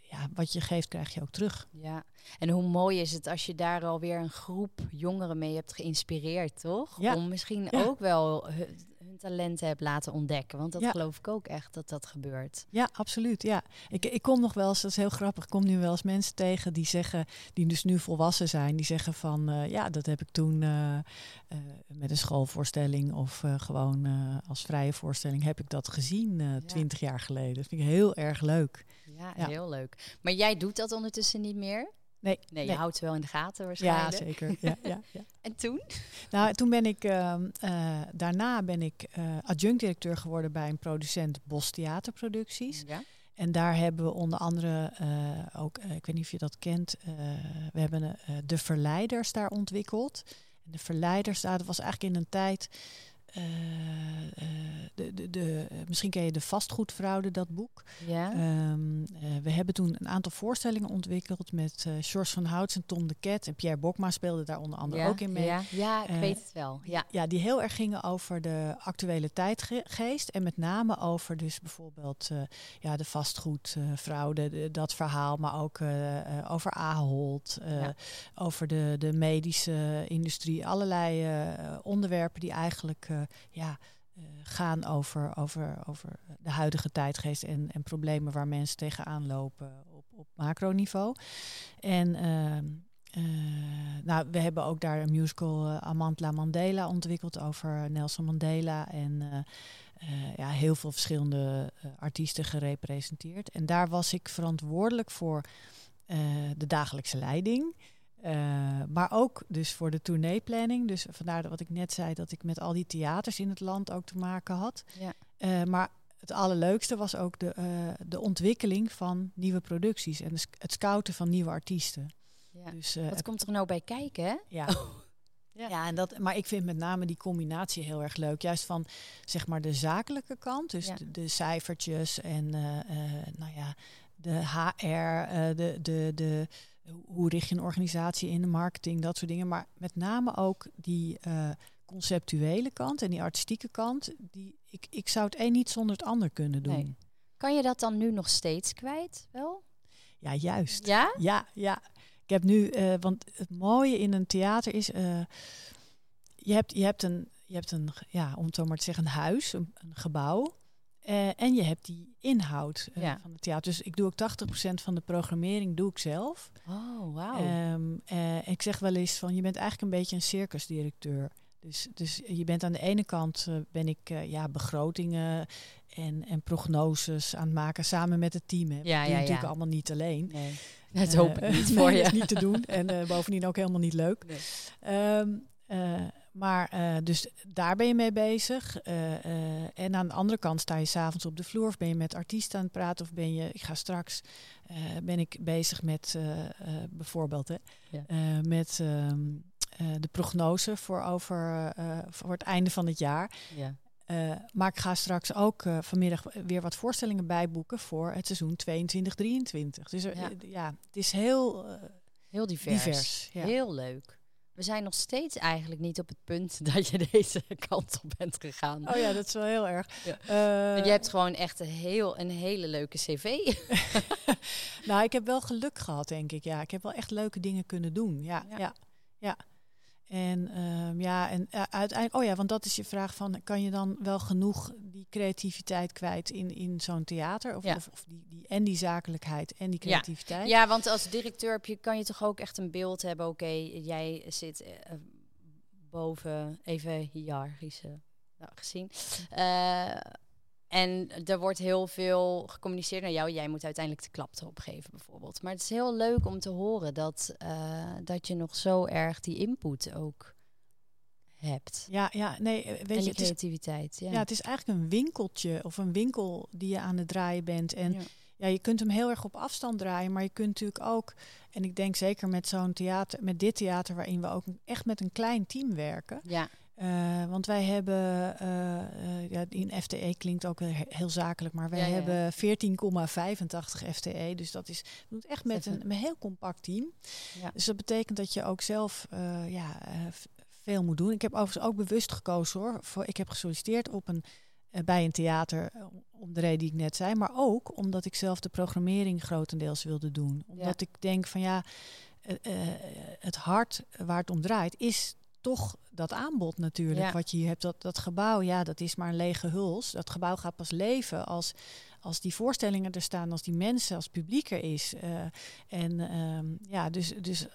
ja, wat je geeft, krijg je ook terug. Ja, en hoe mooi is het als je daar alweer een groep jongeren mee hebt geïnspireerd, toch? Ja. Om misschien ja. ook wel hun talenten hebt laten ontdekken. Want dat geloof ik ook echt dat dat gebeurt. Ja, absoluut. Ja. Ik, ik kom nog wel eens, dat is heel grappig, ik kom nu wel eens mensen tegen die zeggen, die dus nu volwassen zijn, die zeggen van uh, ja, dat heb ik toen uh, uh, met een schoolvoorstelling of gewoon als vrije voorstelling heb ik dat gezien twintig jaar geleden. Dat vind ik heel erg leuk. Ja, ja, heel leuk. Maar jij doet dat ondertussen niet meer? Nee, nee, je houdt het wel in de gaten waarschijnlijk. Ja, zeker. Ja, ja, ja. en toen? Nou, toen ben ik, uh, uh, daarna ben ik uh, adjunct-directeur geworden bij een producent Bos Theaterproducties. Ja. En daar hebben we onder andere ook, ik weet niet of je dat kent, we hebben de Verleiders daar ontwikkeld. En de Verleiders, dat was eigenlijk in een tijd uh, de, de, de, misschien ken je de vastgoedfraude, dat boek. Ja. Um, uh, we hebben toen een aantal voorstellingen ontwikkeld met uh, George van Houts en Tom de Ket. En Pierre Bokma speelde daar onder andere ook in mee. Ja, ja ik weet het wel. Ja. ja, die heel erg gingen over de actuele tijdgeest. En met name over dus bijvoorbeeld ja, de vastgoedfraude, dat verhaal. Maar ook over Ahold, ja. over de, de medische industrie. Allerlei onderwerpen die eigenlijk ja, uh, gaan over, over, over de huidige tijdgeest en, en problemen waar mensen tegenaan lopen op, op macroniveau. En uh, nou, we hebben ook daar een musical uh, Mandela ontwikkeld over Nelson Mandela. En ja, heel veel verschillende artiesten gerepresenteerd. En daar was ik verantwoordelijk voor de dagelijkse leiding. Uh, maar ook dus voor de tourneeplanning. Dus vandaar wat ik net zei, dat ik met al die theaters in het land ook te maken had. Ja. Uh, maar het allerleukste was ook de, uh, de ontwikkeling van nieuwe producties en het scouten van nieuwe artiesten. Ja. Dus, wat komt er nou bij kijken, hè? Ja. Ja. ja, en dat, maar ik vind met name die combinatie heel erg leuk. Juist van zeg maar de zakelijke kant, dus ja. de, de, cijfertjes en nou ja, de HR, de, de, de, hoe richt je een organisatie in de marketing, dat soort dingen. Maar met name ook die uh, conceptuele kant en die artistieke kant. Die, ik, ik zou het een niet zonder het ander kunnen doen. Nee. Kan je dat dan nu nog steeds kwijt wel? Ja, juist. Ja? Ja, ja. Ik heb nu, uh, want het mooie in een theater is, uh, je, hebt, je hebt een, je hebt een, ja, om het zo maar te zeggen, een huis, een, een gebouw. Uh, en je hebt die inhoud uh, ja. van het theater. Dus ik doe ook 80% van de programmering doe ik zelf. Oh, wauw. Um, uh, ik zeg wel eens van, je bent eigenlijk een beetje een circusdirecteur. Dus, dus je bent aan de ene kant ben ik ja, begrotingen en, en prognoses aan het maken samen met het team. Hè. Ja, ja, natuurlijk allemaal niet alleen. Nee. Dat hoop ik niet voor je. is niet te doen en bovendien ook helemaal niet leuk. Nee. Um, maar uh, dus daar ben je mee bezig. Uh, uh, en aan de andere kant sta je s'avonds op de vloer of ben je met artiesten aan het praten of ben je, ik ga straks, ben ik bezig met bijvoorbeeld hè, ja. met ehm, de prognose voor, over, voor het einde van het jaar. Ja. maar ik ga straks ook vanmiddag weer wat voorstellingen bijboeken voor het seizoen 22-23. Dus ja. ja. het is heel, heel divers. Heel leuk we zijn nog steeds eigenlijk niet op het punt dat je deze kant op bent gegaan. Oh ja, dat is wel heel erg. Ja. Uh, je hebt gewoon echt een, heel, een hele leuke cv. nou, ik heb wel geluk gehad, denk ik. Ja, ik heb wel echt leuke dingen kunnen doen. Ja, ja. ja, ja. En ehm, ja, en uh, uiteindelijk, oh ja, want dat is je vraag van, kan je dan wel genoeg die creativiteit kwijt in, in zo'n theater? Of, Ja. of, of die, die, en die zakelijkheid en die creativiteit? Ja, want als directeur heb je, kan je toch ook echt een beeld hebben. Oké, jij zit eh, boven, even hiërarchische nou, gezien. Eh, en er wordt heel veel gecommuniceerd naar jou. Jij moet uiteindelijk de klap erop geven, bijvoorbeeld. Maar het is heel leuk om te horen dat, eh, dat je nog zo erg die input ook hebt. ja, ja, nee, eh, weet en je, die het is, creativiteit. Ja. ja, het is eigenlijk een winkeltje of een winkel die je aan het draaien bent. En Ja. ja, je kunt hem heel erg op afstand draaien, maar je kunt natuurlijk ook, en ik denk zeker met zo'n theater, met dit theater waarin we ook echt met een klein team werken. ja. Eh, want wij hebben, eh, eh, ja, in FTE klinkt ook heel, zakelijk, maar wij Ja, ja, ja. hebben 14,85 FTE. Dus dat is het echt met een, een heel compact team. Ja. Dus dat betekent dat je ook zelf ja, veel moet doen. Ik heb overigens ook bewust gekozen hoor. Voor, ik heb gesolliciteerd op een, bij een theater om de reden die ik net zei. Maar ook omdat ik zelf de programmering grotendeels wilde doen. Omdat ik denk van ja, het hart waar het om draait is toch dat aanbod natuurlijk. Ja. Wat je hier hebt, dat, dat gebouw, ja, dat is maar een lege huls. Dat gebouw gaat pas leven als, als die voorstellingen er staan, als die mensen, als het publiek er is. Eh, en ehm, ja, dus, dus eh,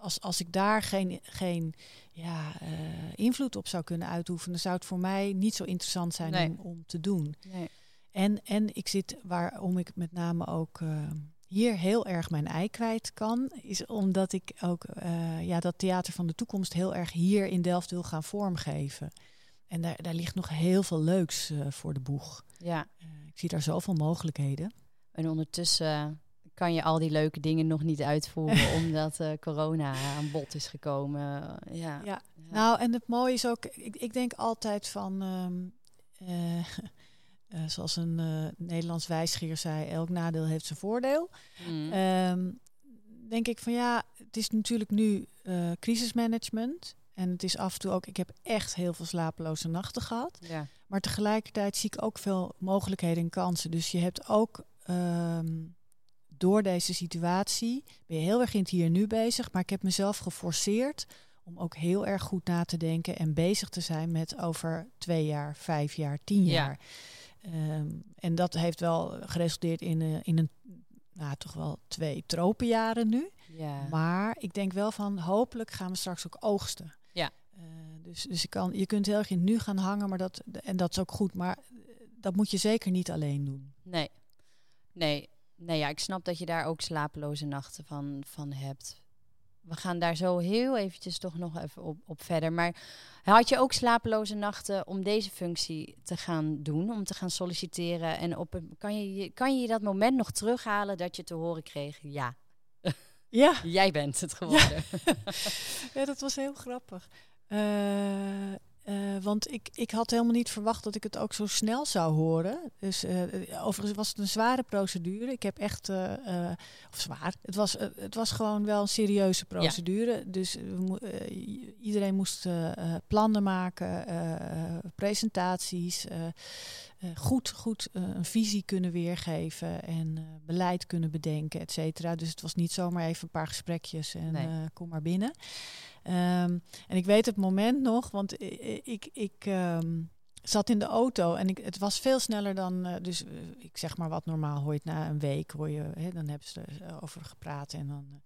als, als ik daar geen, geen ja, eh, invloed op zou kunnen uitoefenen, zou het voor mij niet zo interessant zijn Nee. om, om te doen. Nee. En, en ik zit waarom ik met name ook eh, hier heel erg mijn ei kwijt kan, is omdat ik ook eh, ja, dat theater van de toekomst heel erg hier in Delft wil gaan vormgeven. En daar, daar ligt nog heel veel leuks eh, voor de boeg. ja. Eh, ik zie daar zoveel mogelijkheden. En ondertussen kan je al die leuke dingen nog niet uitvoeren, omdat corona aan bod is gekomen. Ja. Ja. Ja. Nou, en het mooie is ook, ik, ik denk altijd van, ehm, eh, eh, zoals een eh, Nederlands wijsgeer zei, elk nadeel heeft zijn voordeel. Mm. Ehm, denk ik van ja, het is natuurlijk nu eh, crisismanagement. En het is af en toe ook, ik heb echt heel veel slapeloze nachten gehad. ja. Maar tegelijkertijd zie ik ook veel mogelijkheden en kansen. Dus je hebt ook ehm, door deze situatie, ben je heel erg in het hier en nu bezig. Maar ik heb mezelf geforceerd om ook heel erg goed na te denken en bezig te zijn met over twee jaar, vijf jaar, tien Ja. jaar. Ehm, en dat heeft wel geresulteerd in, eh, in een, nou toch wel twee tropenjaren nu. ja. Maar ik denk wel van hopelijk gaan we straks ook oogsten. Ja. Eh, dus dus je, kan, je kunt heel erg in het nu gaan hangen, maar dat, en dat is ook goed. Maar eh, dat moet je zeker niet alleen doen. Nee. Nee. Nee, ja, ik snap dat je daar ook slapeloze nachten van, van hebt. We gaan daar zo heel eventjes toch nog even op, op verder. Maar had je ook slapeloze nachten om deze functie te gaan doen, om te gaan solliciteren? En op kan, je, je- kan je dat moment nog terughalen dat je te horen kreeg, ja, Ja, jij bent het geworden. ja dat was heel grappig. Eh, eh, want ik, ik had helemaal niet verwacht dat ik het ook zo snel zou horen. Dus eh, overigens was het een zware procedure. Ik heb echt, eh, of zwaar, het was, het was gewoon wel een serieuze procedure. Dus iedereen moest plannen maken, presentaties, goed, goed een visie kunnen weergeven en beleid kunnen bedenken, et cetera. Dus het was niet zomaar even een paar gesprekjes en Nee. kom maar binnen. Ehm, en ik weet het moment nog, want ik, ik ehm, zat in de auto en ik, het was veel sneller dan, eh, dus eh, ik zeg maar wat normaal hoor je het na een week, hoor je, hè, dan hebben ze er over gepraat en dan. eh,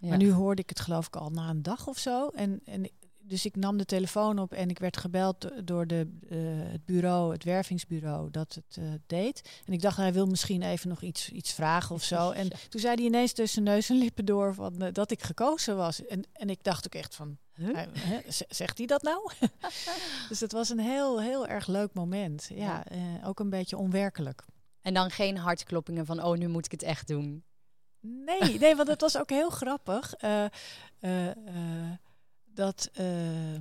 Ja. Maar nu hoorde ik het geloof ik al na een dag of zo. En, en dus ik nam de telefoon op en ik werd gebeld do- door de, eh, het bureau, het wervingsbureau, dat het eh, deed. En ik dacht, hij wil misschien even nog iets, iets vragen of zo. En toen zei hij ineens tussen neus en lippen door van, eh, dat ik gekozen was. En, en ik dacht ook echt van, Huh? zegt hij dat nou? dus het was een heel, heel erg leuk moment. Ja, Ja. ook een beetje onwerkelijk. En dan geen hartkloppingen van, oh, nu moet ik het echt doen. Nee, nee, want het was ook heel grappig. eh, dat eh, eh,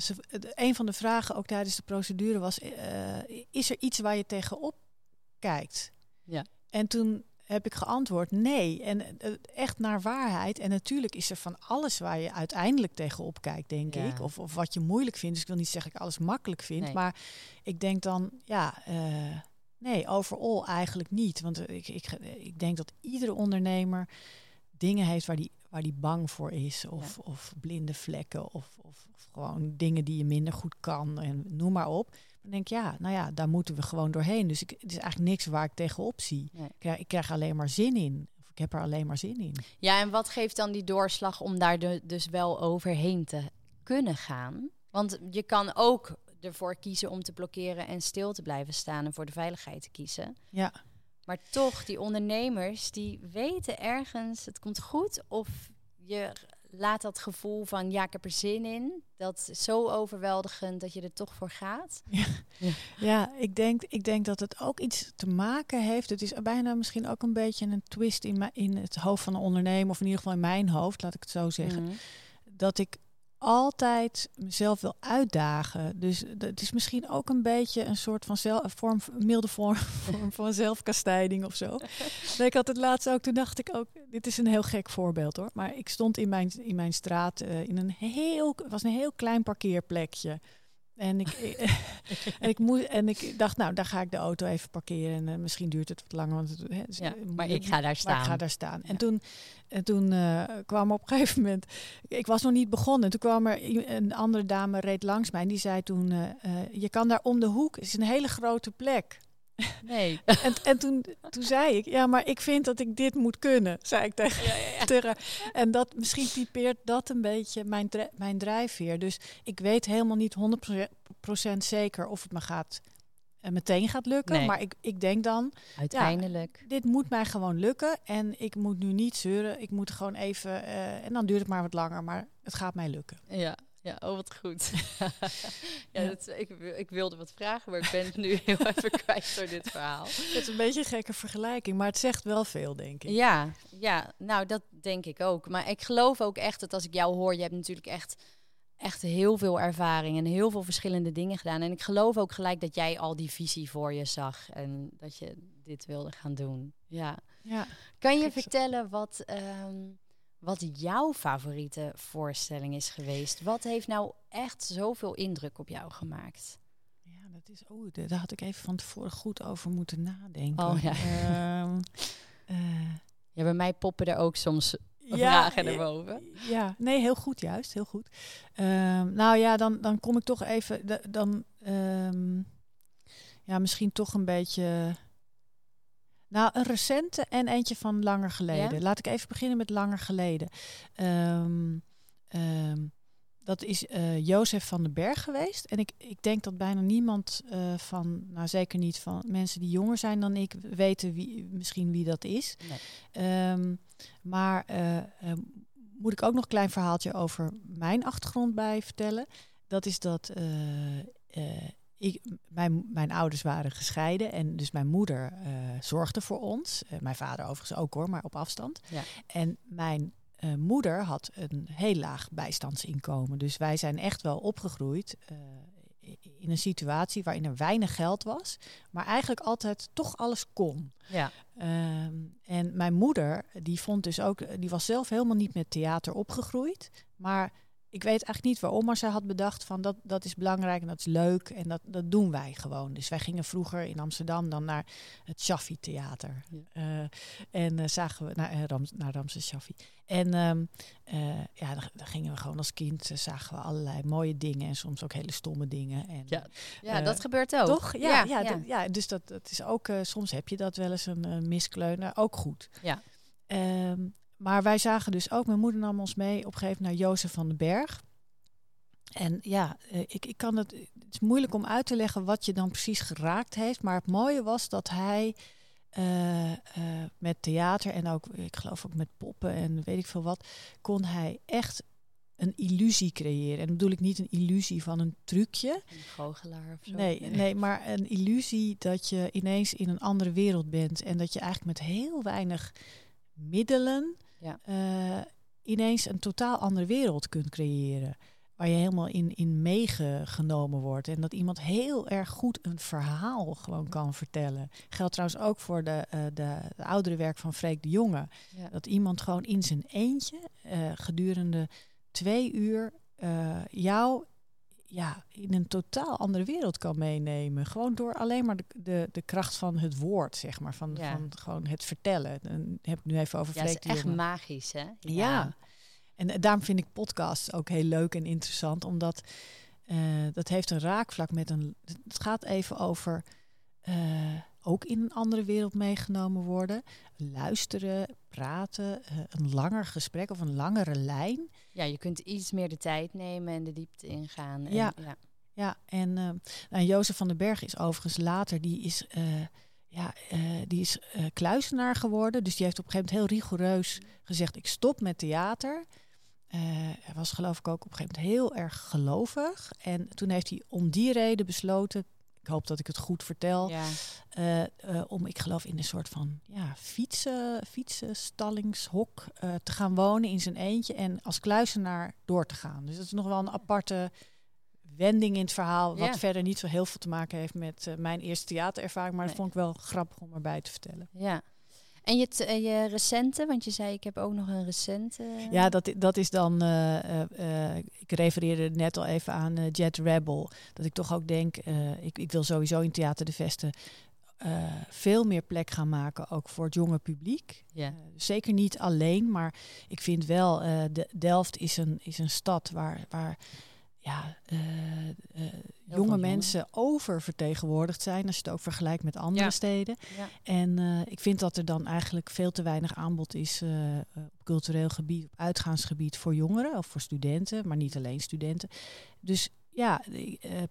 ze, de- een van de vragen ook tijdens de procedure was: eh, is er iets waar je tegenop kijkt? Ja. En toen heb ik geantwoord nee. En eh, echt naar waarheid. En natuurlijk is er van alles waar je uiteindelijk tegenop kijkt, denk Ja. ik. Of, of wat je moeilijk vindt. Dus ik wil niet zeggen dat ik alles makkelijk vind. Nee. Maar ik denk dan, ja, eh, nee, overal eigenlijk niet. Want eh, ik, ik, ik denk dat iedere ondernemer dingen heeft waar die, waar die bang voor is. Of, of blinde vlekken. Of, of, of, gewoon dingen die je minder goed kan. En noem maar op. Dan denk ik, ja, nou ja, daar moeten we gewoon doorheen. Dus ik, het is eigenlijk niks waar ik tegenop zie. Ik, krijg, ik krijg alleen maar zin in. Of ik heb er alleen maar zin in. Ja, en wat geeft dan die doorslag om daar de, dus wel overheen te kunnen gaan? Want je kan ook ervoor kiezen om te blokkeren en stil te blijven staan en voor de veiligheid te kiezen. Ja. Maar toch, die ondernemers, die weten ergens, het komt goed. Of je laat dat gevoel van, ja, ik heb er zin in. Dat is zo overweldigend dat je er toch voor gaat. Ja, ja. ja ik, denk, ik denk dat het ook iets te maken heeft. Het is bijna misschien ook een beetje een twist in, in het hoofd van een ondernemer. Of in ieder geval in mijn hoofd, laat ik het zo zeggen. Mhm. Dat ik altijd mezelf wil uitdagen. Dus het is misschien ook een beetje een soort van zelf, vorm, milde vorm, vorm van zelfkastijding of zo. ik had het laatst ook, toen dacht ik ook, dit is een heel gek voorbeeld hoor. Maar ik stond in mijn, in mijn straat uh, in een heel, was een heel klein parkeerplekje. En ik, en, ik moest, en ik dacht, nou, daar ga ik de auto even parkeren. En uh, misschien duurt het wat langer. Want het, hè, ja, maar ik ga daar staan. ik ga daar staan. En toen, en toen uh, kwam op een gegeven moment... Ik was nog niet begonnen. Toen kwam er een andere dame reed langs mij. En die zei toen, uh, je kan daar om de hoek. Het is een hele grote plek. Nee. en en toen, toen zei ik, ja, maar ik vind dat ik dit moet kunnen, zei ik tegen, ja, ja, tegen En dat, misschien typeert dat een beetje mijn, mijn drijfveer. Dus ik weet helemaal niet 100% zeker of het me gaat uh, meteen gaat lukken. Maar ik, ik denk dan, uiteindelijk, dit moet mij gewoon lukken. En ik moet nu niet zeuren. Ik moet gewoon even, uh, en dan duurt het maar wat langer, maar het gaat mij lukken. Ja, ja, oh wat goed. ja, Dat, ik, ik wilde wat vragen, maar ik ben het nu heel even kwijt door dit verhaal. Het is een beetje een gekke vergelijking, maar het zegt wel veel, denk ik. Ja, ja, nou dat denk ik ook. Maar ik geloof ook echt dat als ik jou hoor, je hebt natuurlijk echt, echt heel veel ervaring en heel veel verschillende dingen gedaan. En ik geloof ook gelijk dat jij al die visie voor je zag en dat je dit wilde gaan doen. Ja. ja. Kan je vertellen wat... Um, wat jouw favoriete voorstelling is geweest. Wat heeft nou echt zoveel indruk op jou gemaakt? Ja, dat is. Oh, daar had ik even van tevoren goed over moeten nadenken. Oh ja. Um, ja, bij mij poppen er ook soms vragen naar boven. Ja, nee, heel goed, juist, heel goed. Um, nou ja, dan, dan kom ik toch even. Dan. Um, ja, misschien toch een beetje nou, een recente en eentje van langer geleden. Laat ik even beginnen met langer geleden. Um, um, dat is uh, Jozef van den Berg geweest. En ik, ik denk dat bijna niemand uh, van, nou zeker niet van mensen die jonger zijn dan ik, weten wie, misschien wie dat is. Nee. Um, maar uh, moet ik ook nog een klein verhaaltje over mijn achtergrond bij vertellen. Dat is dat ik, mijn, mijn ouders waren gescheiden en dus mijn moeder uh, zorgde voor ons. Uh, mijn vader overigens ook hoor, maar op afstand. Ja. En mijn uh, moeder had een heel laag bijstandsinkomen. Dus wij zijn echt wel opgegroeid in een situatie waarin er weinig geld was, maar eigenlijk altijd toch alles kon. Ja. Ehm, en mijn moeder, die vond dus ook, die was zelf helemaal niet met theater opgegroeid, maar ik weet eigenlijk niet waarom, maar zij had bedacht van dat, dat is belangrijk en dat is leuk en dat, dat doen wij gewoon. Dus wij gingen vroeger in Amsterdam dan naar het Shaffi Theater. Uh, en uh, zagen we naar, uh, Ram, naar Ramses Shaffi. En um, ja, dan, dan, gingen we gewoon als kind, zagen we allerlei mooie dingen en soms ook hele stomme dingen. En, ja, ja dat gebeurt ook. Toch? Ja, ja, ja, ja. dus dat, dat is ook, soms heb je dat wel eens een miskleuner, ook goed. Ja. Um, maar wij zagen dus ook, mijn moeder nam ons mee op een gegeven moment naar Jozef van den Berg. En ja, eh, ik, ik kan het, het is moeilijk om uit te leggen wat je dan precies geraakt heeft. Maar het mooie was dat hij uh, uh, met theater en ook, ik geloof ook met poppen en weet ik veel wat, kon hij echt een illusie creëren. En dan bedoel ik niet een illusie van een trucje. Een goochelaar of zo. Nee, nee, maar een illusie dat je ineens in een andere wereld bent. En dat je eigenlijk met heel weinig middelen ja. Uh, ineens een totaal andere wereld kunt creëren. Waar je helemaal in, in meegenomen wordt. En dat iemand heel erg goed een verhaal gewoon kan vertellen. Geldt trouwens ook voor de, uh, de, de, oudere werk van Freek de Jonge. Ja. Dat iemand gewoon in zijn eentje uh, gedurende twee uur jou ja, in een totaal andere wereld kan meenemen. Gewoon door alleen maar de, de, de kracht van het woord, zeg maar. Van, van gewoon het vertellen. Dan heb ik nu even over ja, het is echt magisch, hè? Ja. En daarom vind ik podcasts ook heel leuk en interessant, omdat dat heeft een raakvlak met een. Het gaat even over ook in een andere wereld meegenomen worden. Luisteren, praten, een langer gesprek of een langere lijn. Ja, je kunt iets meer de tijd nemen en de diepte ingaan. En, ja. ja. Ja, en uh, Jozef van den Berg is overigens later, die is, uh, ja, uh, die is kluisenaar geworden. Dus die heeft op een gegeven moment heel rigoureus gezegd, ik stop met theater. hij was geloof ik ook op een gegeven moment heel erg gelovig. En toen heeft hij om die reden besloten, ik hoop dat ik het goed vertel, ja. om, ik geloof in een soort van ja, fietsen, fietsenstallingshok te gaan wonen in zijn eentje en als kluisenaar door te gaan. Dus dat is nog wel een aparte wending in het verhaal, wat verder niet zo heel veel te maken heeft met uh, mijn eerste theaterervaring, maar dat vond ik wel grappig om erbij te vertellen. Ja. En je, je recente, want je zei ik heb ook nog een recente. Ja, dat, dat is dan, uh, ik refereerde net al even aan Jet Rebel. Dat ik toch ook denk, ik, ik wil sowieso in Theater de Vesten veel meer plek gaan maken, ook voor het jonge publiek. Ja. zeker niet alleen, maar ik vind wel, de Delft is een, is een stad waar, waar ja, uh, uh, jonge mensen oververtegenwoordigd zijn als je het ook vergelijkt met andere steden. Ja. En uh, ik vind dat er dan eigenlijk veel te weinig aanbod is op cultureel gebied, op uitgaansgebied voor jongeren of voor studenten, maar niet alleen studenten. Dus ja,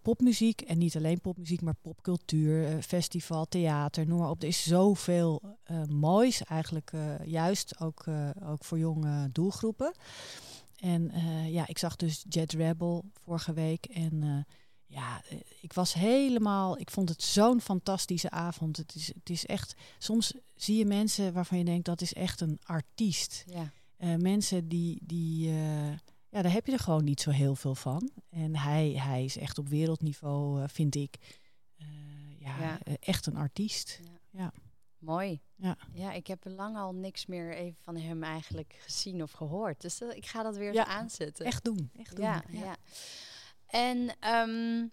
popmuziek en niet alleen popmuziek, maar popcultuur, festival, theater, noem maar op. Er is zoveel moois eigenlijk, juist ook, ook voor jonge doelgroepen. En uh, ja, ik zag dus Jet Rebel vorige week. En uh, ja, eh, ik was helemaal. Ik vond het zo'n fantastische avond. Het is, het is echt. Soms zie je mensen waarvan je denkt dat is echt een artiest. Ja. Uh, mensen die. die ja, daar heb je er gewoon niet zo heel veel van. En hij, hij is echt op wereldniveau, vind ik. ja, ja. echt een artiest. ja. ja. Mooi. Ja. ja, ik heb lang al niks meer even van hem eigenlijk gezien of gehoord. Dus uh, ik ga dat weer ja, eens aanzetten. Echt doen. Echt doen. Ja, ja. En um,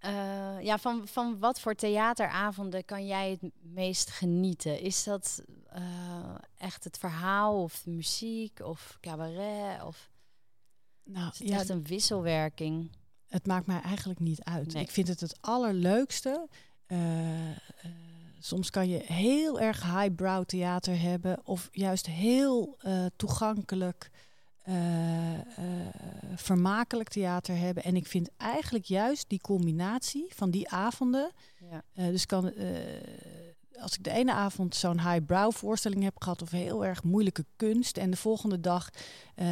uh, ja, van, van wat voor theateravonden kan jij het meest genieten? Is dat uh, echt het verhaal of de muziek of cabaret? Of nou, is het ja, echt een wisselwerking? Het maakt mij eigenlijk niet uit. Nee. Ik vind het het allerleukste Soms kan je heel erg highbrow theater hebben of juist heel uh, toegankelijk, uh, uh, vermakelijk theater hebben. En ik vind eigenlijk juist die combinatie van die avonden. Ja. dus kan als ik de ene avond zo'n highbrow voorstelling heb gehad of heel erg moeilijke kunst en de volgende dag uh,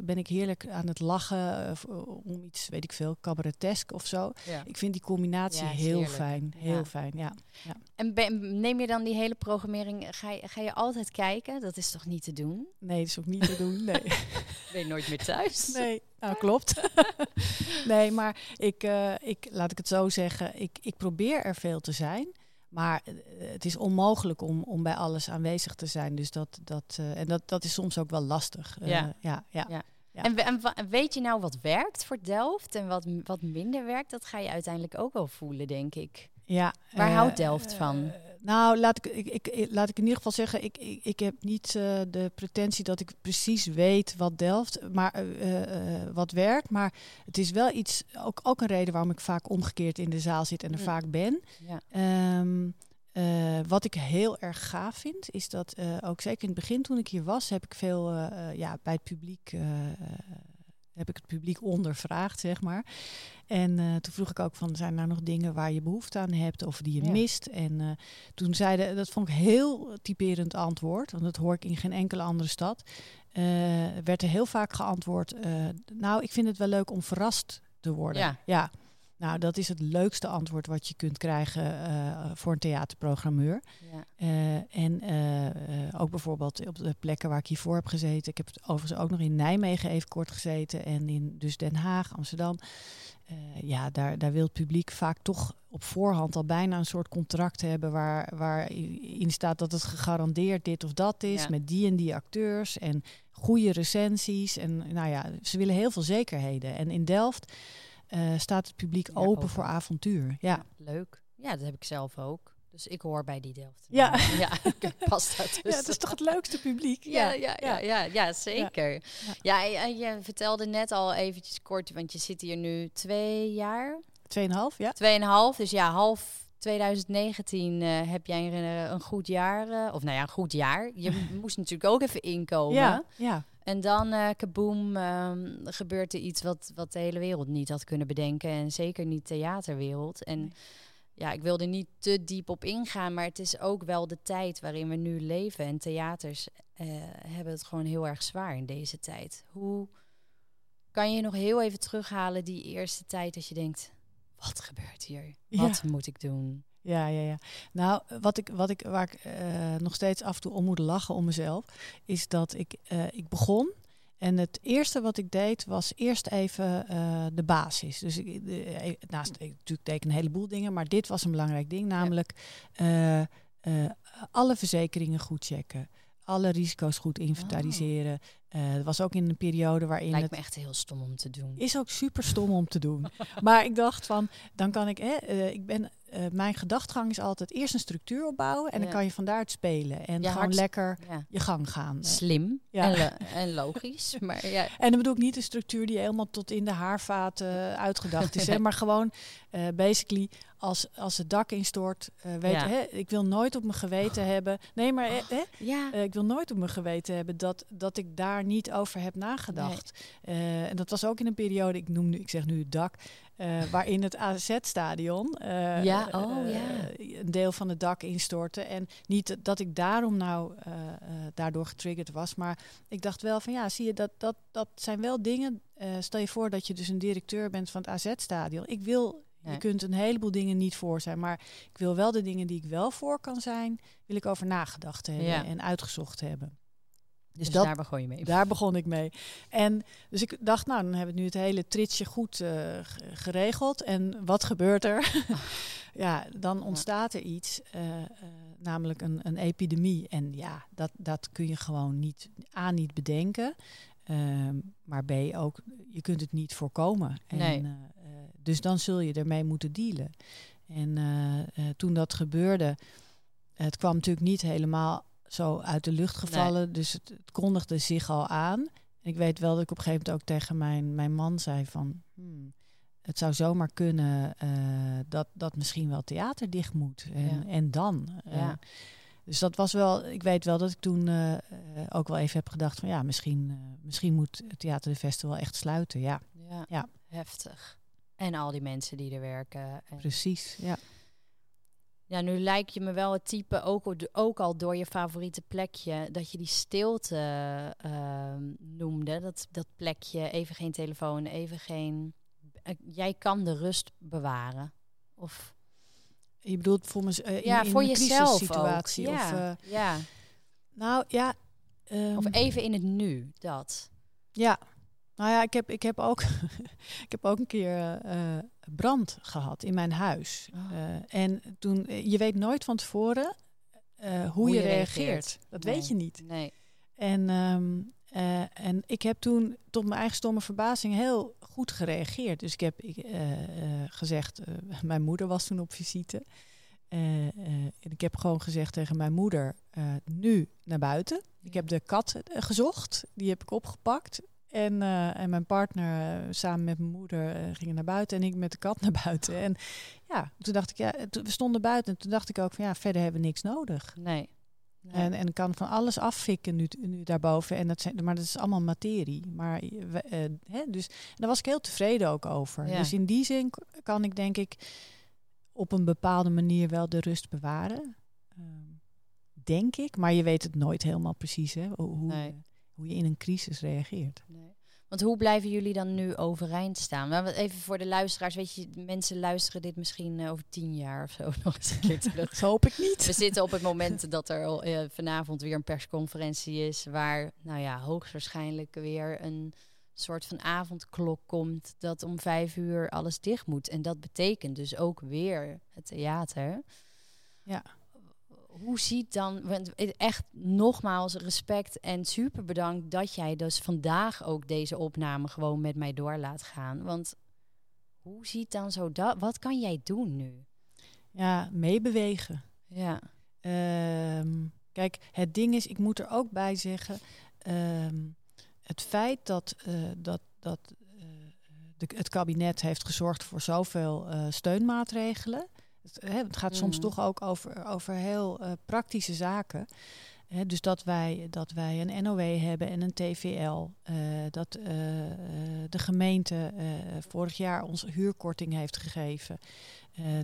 ben ik heerlijk aan het lachen om iets, weet ik veel, cabaretesk of zo. Ik vind die combinatie heel fijn, heel fijn, ja. ja. En neem je dan die hele programmering, ga je, ga je altijd kijken? Dat is toch niet te doen? Nee, dat is ook niet te doen, nee. ben je nooit meer thuis? Nee, nou klopt. nee, maar ik, uh, ik, laat ik het zo zeggen, ik, ik probeer er veel te zijn. Maar eh, het is onmogelijk om, om bij alles aanwezig te zijn. Dus dat, dat, uh, en dat, dat is soms ook wel lastig. Uh, ja. Ja, ja, ja. En, en, weet je nou wat werkt voor Delft en wat, wat minder werkt? Dat ga je uiteindelijk ook wel voelen, denk ik. Ja, Waar houdt Delft van? Nou, laat ik, ik, ik, laat ik in ieder geval zeggen, ik, ik, ik heb niet uh, de pretentie dat ik precies weet wat Delft, maar uh, uh, wat werkt. Maar het is wel iets, ook, ook een reden waarom ik vaak omgekeerd in de zaal zit en er vaak ben. Ja. Um, wat ik heel erg gaaf vind, is dat ook zeker in het begin toen ik hier was, heb ik veel ja, bij het publiek heb ik het publiek ondervraagd, zeg maar. En uh, toen vroeg ik ook van, zijn er nog dingen waar je behoefte aan hebt of die je mist? En uh, toen zeiden, dat vond ik heel typerend antwoord, want dat hoor ik in geen enkele andere stad. Uh, werd er heel vaak geantwoord, nou, ik vind het wel leuk om verrast te worden. Ja. ja. Nou, dat is het leukste antwoord wat je kunt krijgen uh, voor een theaterprogrammeur. Ja. Uh, en uh, ook bijvoorbeeld op de plekken waar ik hiervoor heb gezeten. Ik heb overigens ook nog in Nijmegen even kort gezeten. En in dus Den Haag, Amsterdam. ja, daar, daar wil het publiek vaak toch op voorhand al bijna een soort contract hebben... waar, waarin staat dat het gegarandeerd dit of dat is... met die en die acteurs en goede recensies. En nou ja, ze willen heel veel zekerheden. En in Delft uh, staat het publiek open, voor avontuur. Ja. leuk. Ja, dat heb ik zelf ook. Dus ik hoor bij die Delft. Ja. ja, past dat Ja, dat is toch het leukste publiek? Ja, ja, ja, ja, ja, zeker. Ja, je vertelde net al eventjes kort, want je zit hier nu twee jaar. Tweeënhalf, ja. Tweeënhalf, dus ja, half 2019 uh, heb jij een, eh, een goed jaar, uh, of nou ja, een goed jaar. Je moest natuurlijk ook even inkomen. Ja, ja. En dan, uh, kaboom, um, gebeurt er iets wat, wat de hele wereld niet had kunnen bedenken. En zeker niet de theaterwereld. En nee. ja, ik wilde niet te diep op ingaan, maar het is ook wel de tijd waarin we nu leven. En theaters uh, hebben het gewoon heel erg zwaar in deze tijd. Hoe kan je nog heel even terughalen die eerste tijd dat je denkt, wat gebeurt hier? Wat ja. moet ik doen? Ja, ja, ja. Nou, wat ik, wat ik, waar ik uh, nog steeds af en toe om moet lachen om mezelf, is dat ik, uh, ik begon. En het eerste wat ik deed was eerst even uh, de basis. Dus ik, de, naast, ik, natuurlijk deed ik een heleboel dingen, maar dit was een belangrijk ding, namelijk ja. alle verzekeringen goed checken alle risico's goed inventariseren. Oh. Uh, dat was ook in een periode waarin. Lijkt het me echt heel stom om te doen. Is ook super stom om te doen. maar ik dacht van, dan kan ik, hè, uh, ik ben, uh, mijn gedachtegang is altijd eerst een structuur opbouwen en ja. dan kan je van daaruit spelen en ja, gewoon lekker ja. je gang gaan. Slim en, en, logisch. maar ja. En dan bedoel ik niet een structuur die helemaal tot in de haarvaten uitgedacht is, hè, maar gewoon basically als, als het dak instort, uh, weet ja. hè, ik wil nooit op mijn geweten oh. hebben. Nee, maar oh. hè, ja. uh, ik wil nooit op mijn geweten hebben dat, dat ik daar niet over heb nagedacht. Nee. Uh, en dat was ook in een periode, ik noem nu, ik zeg nu het dak, waarin het AZ-stadion ja. Oh, een deel van het dak instortte. En niet dat ik daarom nou daardoor getriggerd was, maar ik dacht wel van ja, zie je, dat, dat, dat zijn wel dingen. stel je voor dat je dus een directeur bent van het AZ-stadion. Ik wil Nee. Je kunt een heleboel dingen niet voor zijn, maar ik wil wel de dingen die ik wel voor kan zijn, wil ik over nagedacht hebben ja. en uitgezocht hebben. Dus, dus dat, daar begon je mee. Daar begon ik mee. En dus ik dacht, nou, dan hebben we nu het hele tritsje goed uh, geregeld. En wat gebeurt er? ja, dan ontstaat er iets, uh, uh, namelijk een, een epidemie. En ja, dat, dat kun je gewoon niet, A, niet bedenken. maar B, ook, je kunt het niet voorkomen. En, nee. Dus dan zul je ermee moeten dealen. En toen dat gebeurde, het kwam natuurlijk niet helemaal zo uit de lucht gevallen. Nee. Dus het, het, kondigde zich al aan. Ik weet wel dat ik op een gegeven moment ook tegen mijn, mijn man zei van... Hmm, het zou zomaar kunnen uh, dat, dat misschien wel theater dicht moet. En, ja. en dan? Ja. Dus dat was wel, ik weet wel dat ik toen uh, ook wel even heb gedacht van ja, misschien, misschien moet het Theater de Festival echt sluiten. Ja. ja. ja. Heftig. En al die mensen die er werken. En Precies, ja. Ja, nu lijkt je me wel het type, ook, ook al door je favoriete plekje, dat je die stilte uh, noemde. Dat, dat plekje, even geen telefoon, even geen... Uh, jij kan de rust bewaren. Of... Je bedoelt voor, me, uh, in, ja, in voor een jezelf situatie ook. Ja, of, ja. Nou ja. Um, of even in het nu, dat. Ja, nou ja, ik heb, ik heb, ook, ik heb ook een keer uh, brand gehad in mijn huis. Oh. Uh, en toen, je weet nooit van tevoren uh, hoe, hoe, je, reageert. reageert. Dat nee. weet je niet. Nee. En, um, en ik heb toen tot mijn eigen stomme verbazing heel goed gereageerd. Dus ik heb ik, gezegd, mijn moeder was toen op visite. en ik heb gewoon gezegd tegen mijn moeder, nu naar buiten. Ik heb de kat gezocht, die heb ik opgepakt. En, uh, en mijn partner uh, samen met mijn moeder uh, gingen naar buiten en ik met de kat naar buiten. En ja, toen dacht ik, ja, we stonden buiten en toen dacht ik ook van ja, verder hebben we niks nodig. Nee. En, en ik kan van alles affikken nu, nu daarboven. En dat zijn, maar dat is allemaal materie. Maar, hè, dus daar was ik heel tevreden ook over. Ja. Dus in die zin kan ik denk ik op een bepaalde manier wel de rust bewaren. Um, denk ik, maar je weet het nooit helemaal precies. Hè, hoe, nee hoe je in een crisis reageert. Nee. Want hoe blijven jullie dan nu overeind staan? Even voor de luisteraars, weet je, mensen luisteren dit misschien uh, over tien jaar of zo nog eens een keer terug. dat hoop ik niet. We zitten op het moment dat er uh, vanavond weer een persconferentie is, waar, nou ja, hoogstwaarschijnlijk weer een soort van avondklok komt dat om vijf uur alles dicht moet. En dat betekent dus ook weer het theater. Ja hoe ziet dan, echt nogmaals respect en super bedankt dat jij dus vandaag ook deze opname gewoon met mij door laat gaan. Want hoe ziet dan zo dat, wat kan jij doen nu? Ja, meebewegen. Ja. Ehm, kijk, het ding is, ik moet er ook bij zeggen, ehm, het feit dat, uh, dat, dat uh, de, het kabinet heeft gezorgd voor zoveel uh, steunmaatregelen. Het, hè, het gaat soms Mm. toch ook over, over heel praktische zaken. Hè, dus dat wij, dat wij een NOW hebben en een TVL. dat de gemeente vorig jaar ons huurkorting heeft gegeven.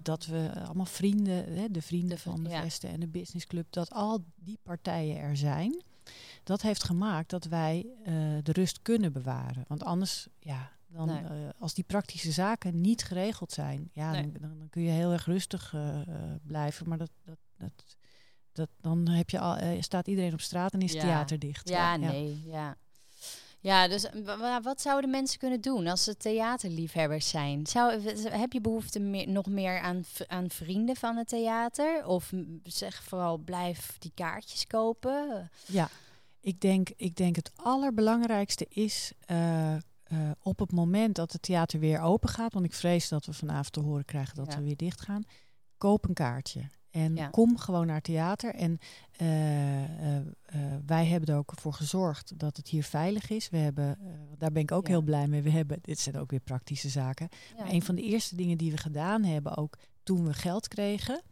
Dat we allemaal vrienden, hè, de vrienden van de ja. Vesten en de businessclub, dat al die partijen er zijn. Dat heeft gemaakt dat wij de rust kunnen bewaren. Want anders, ja, dan, Nee. uh, als die praktische zaken niet geregeld zijn, ja, Nee. dan, dan, kun je heel erg rustig uh, blijven. Maar dat, dat, dat, dat, dan heb je al, eh, staat iedereen op straat en is Ja. theater dicht. Ja, nee, ja. Ja, dus wat zouden mensen kunnen doen als ze theaterliefhebbers zijn? Zou, heb je behoefte meer, nog meer aan, aan vrienden van het theater? Of zeg vooral blijf die kaartjes kopen? Ja, ik denk, ik denk het allerbelangrijkste is uh, uh, op het moment dat het theater weer open gaat, want ik vrees dat we vanavond te horen krijgen dat Ja. we weer dicht gaan, koop een kaartje. En Ja. kom gewoon naar theater. En uh, wij hebben er ook voor gezorgd dat het hier veilig is. We hebben, daar ben ik ook Ja. heel blij mee. We hebben, dit zijn ook weer praktische zaken. Maar een van de eerste dingen die we gedaan hebben, ook toen we geld kregen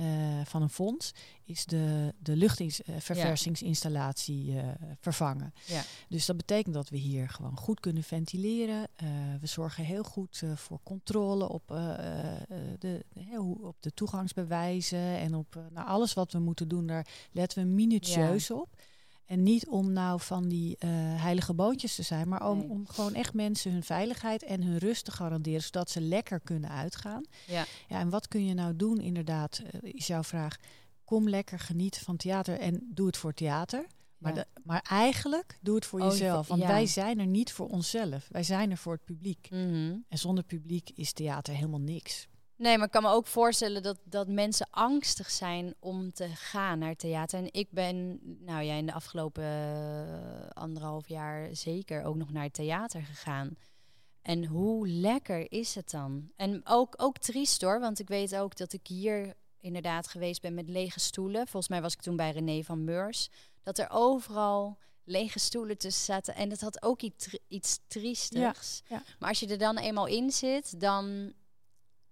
uh, van een fonds, is de, de luchtverversingsinstallatie uh, vervangen. Ja. Dus dat betekent dat we hier gewoon goed kunnen ventileren. Uh, we zorgen heel goed voor controle op, de, op de toegangsbewijzen en op nou, alles wat we moeten doen. Daar letten we minutieus Ja. op. En niet om nou van die uh, heilige boontjes te zijn, maar om, Nee. om gewoon echt mensen hun veiligheid en hun rust te garanderen, zodat ze lekker kunnen uitgaan. Ja. Ja, en wat kun je nou doen, inderdaad, uh, is jouw vraag. Kom lekker genieten van theater en doe het voor theater. Maar, Ja. de, maar eigenlijk doe het voor Oh, jezelf. Want ja. wij zijn er niet voor onszelf. Wij zijn er voor het publiek. Mhm. En zonder publiek is theater helemaal niks. Nee, maar ik kan me ook voorstellen dat, dat mensen angstig zijn om te gaan naar theater. En ik ben, nou ja, in de afgelopen eh, anderhalf jaar zeker ook nog naar theater gegaan. En hoe lekker is het dan? En ook, ook triest hoor, want ik weet ook dat ik hier inderdaad geweest ben met lege stoelen. Volgens mij was ik toen bij René van Meurs. Dat er overal lege stoelen tussen zaten. En dat had ook iets, iets triestigs. Ja, ja. Maar als je er dan eenmaal in zit, dan,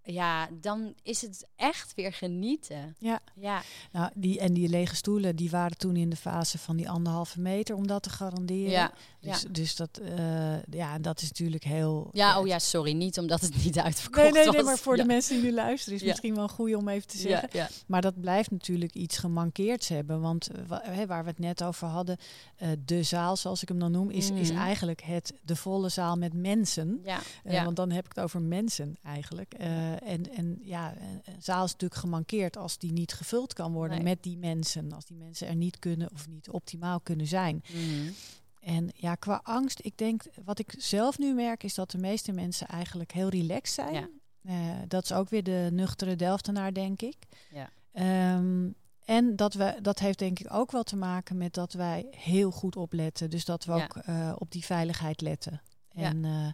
ja, dan is het echt weer genieten. Ja. Ja, Nou, die, en die lege stoelen die waren toen in de fase van die anderhalve meter om dat te garanderen. ja. Dus, ja. dus dat, uh, ja, dat is natuurlijk heel. Ja, oh ja, sorry. Niet omdat het niet uitverkocht Nee, nee, was. nee, maar voor ja. de mensen die nu luisteren is misschien wel goed om even te zeggen. Maar dat blijft natuurlijk iets gemankeerds hebben. Want uh, wa- hè, waar we het net over hadden, uh, de zaal, zoals ik hem dan noem, is, is Mhm. eigenlijk het, de volle zaal met mensen. Ja, ja. Want dan heb ik het over mensen eigenlijk. Uh, en, en ja, een zaal is natuurlijk gemankeerd als die niet gevuld kan worden Nee. met die mensen. Als die mensen er niet kunnen of niet optimaal kunnen zijn. Mhm. En ja, qua angst, ik denk, wat ik zelf nu merk, is dat de meeste mensen eigenlijk heel relaxed zijn. Ja. Eh, dat is ook weer de nuchtere Delftenaar, denk ik. Ja. Ehm, en dat, we, dat heeft denk ik ook wel te maken met dat wij heel goed opletten. Dus dat we Ja. ook eh, op die veiligheid letten. Ja. En eh,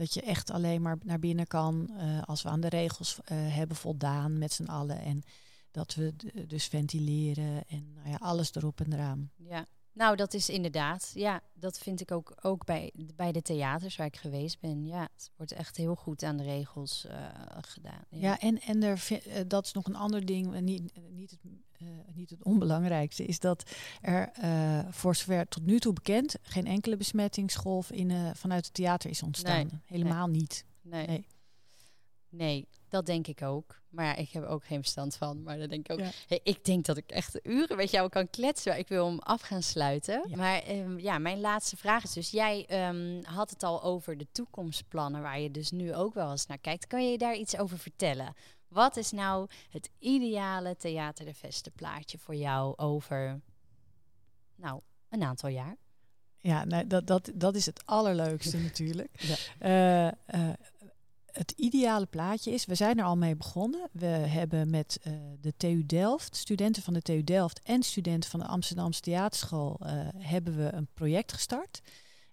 dat je echt alleen maar naar binnen kan eh, als we aan de regels eh, hebben voldaan met z'n allen. En dat we dus ventileren en nou ja, alles erop en eraan. ja. Nou, dat is inderdaad. Ja, dat vind ik ook, ook bij, bij de theaters waar ik geweest ben. Ja, het wordt echt heel goed aan de regels eh, gedaan. Ja, en, en er, eh, dat is nog een ander ding, eh, niet, niet, het, niet het onbelangrijkste, is dat er voor zover tot nu toe bekend geen enkele besmettingsgolf in, vanuit het theater is ontstaan. Nee, Helemaal niet. Nee. Nee. nee. Dat denk ik ook. Maar ja, ik heb ook geen verstand van. Maar dan denk ik ook. Ja. Hey, ik denk dat ik echt uren met jou kan kletsen. Maar ik wil hem af gaan sluiten. Ja. Maar ehm, ja, mijn laatste vraag is dus: jij ehm, had het al over de toekomstplannen, waar je dus nu ook wel eens naar kijkt. Kan je daar iets over vertellen? Wat is nou het ideale Theater de Veste plaatje voor jou over, nou, een aantal jaar? Ja, nee, dat, dat, dat is het allerleukste natuurlijk. Ja. Eh, eh, het ideale plaatje is, we zijn er al mee begonnen. We hebben met eh, de TU Delft, studenten van de TU Delft en studenten van de Amsterdamse Theaterschool, eh, hebben we een project gestart.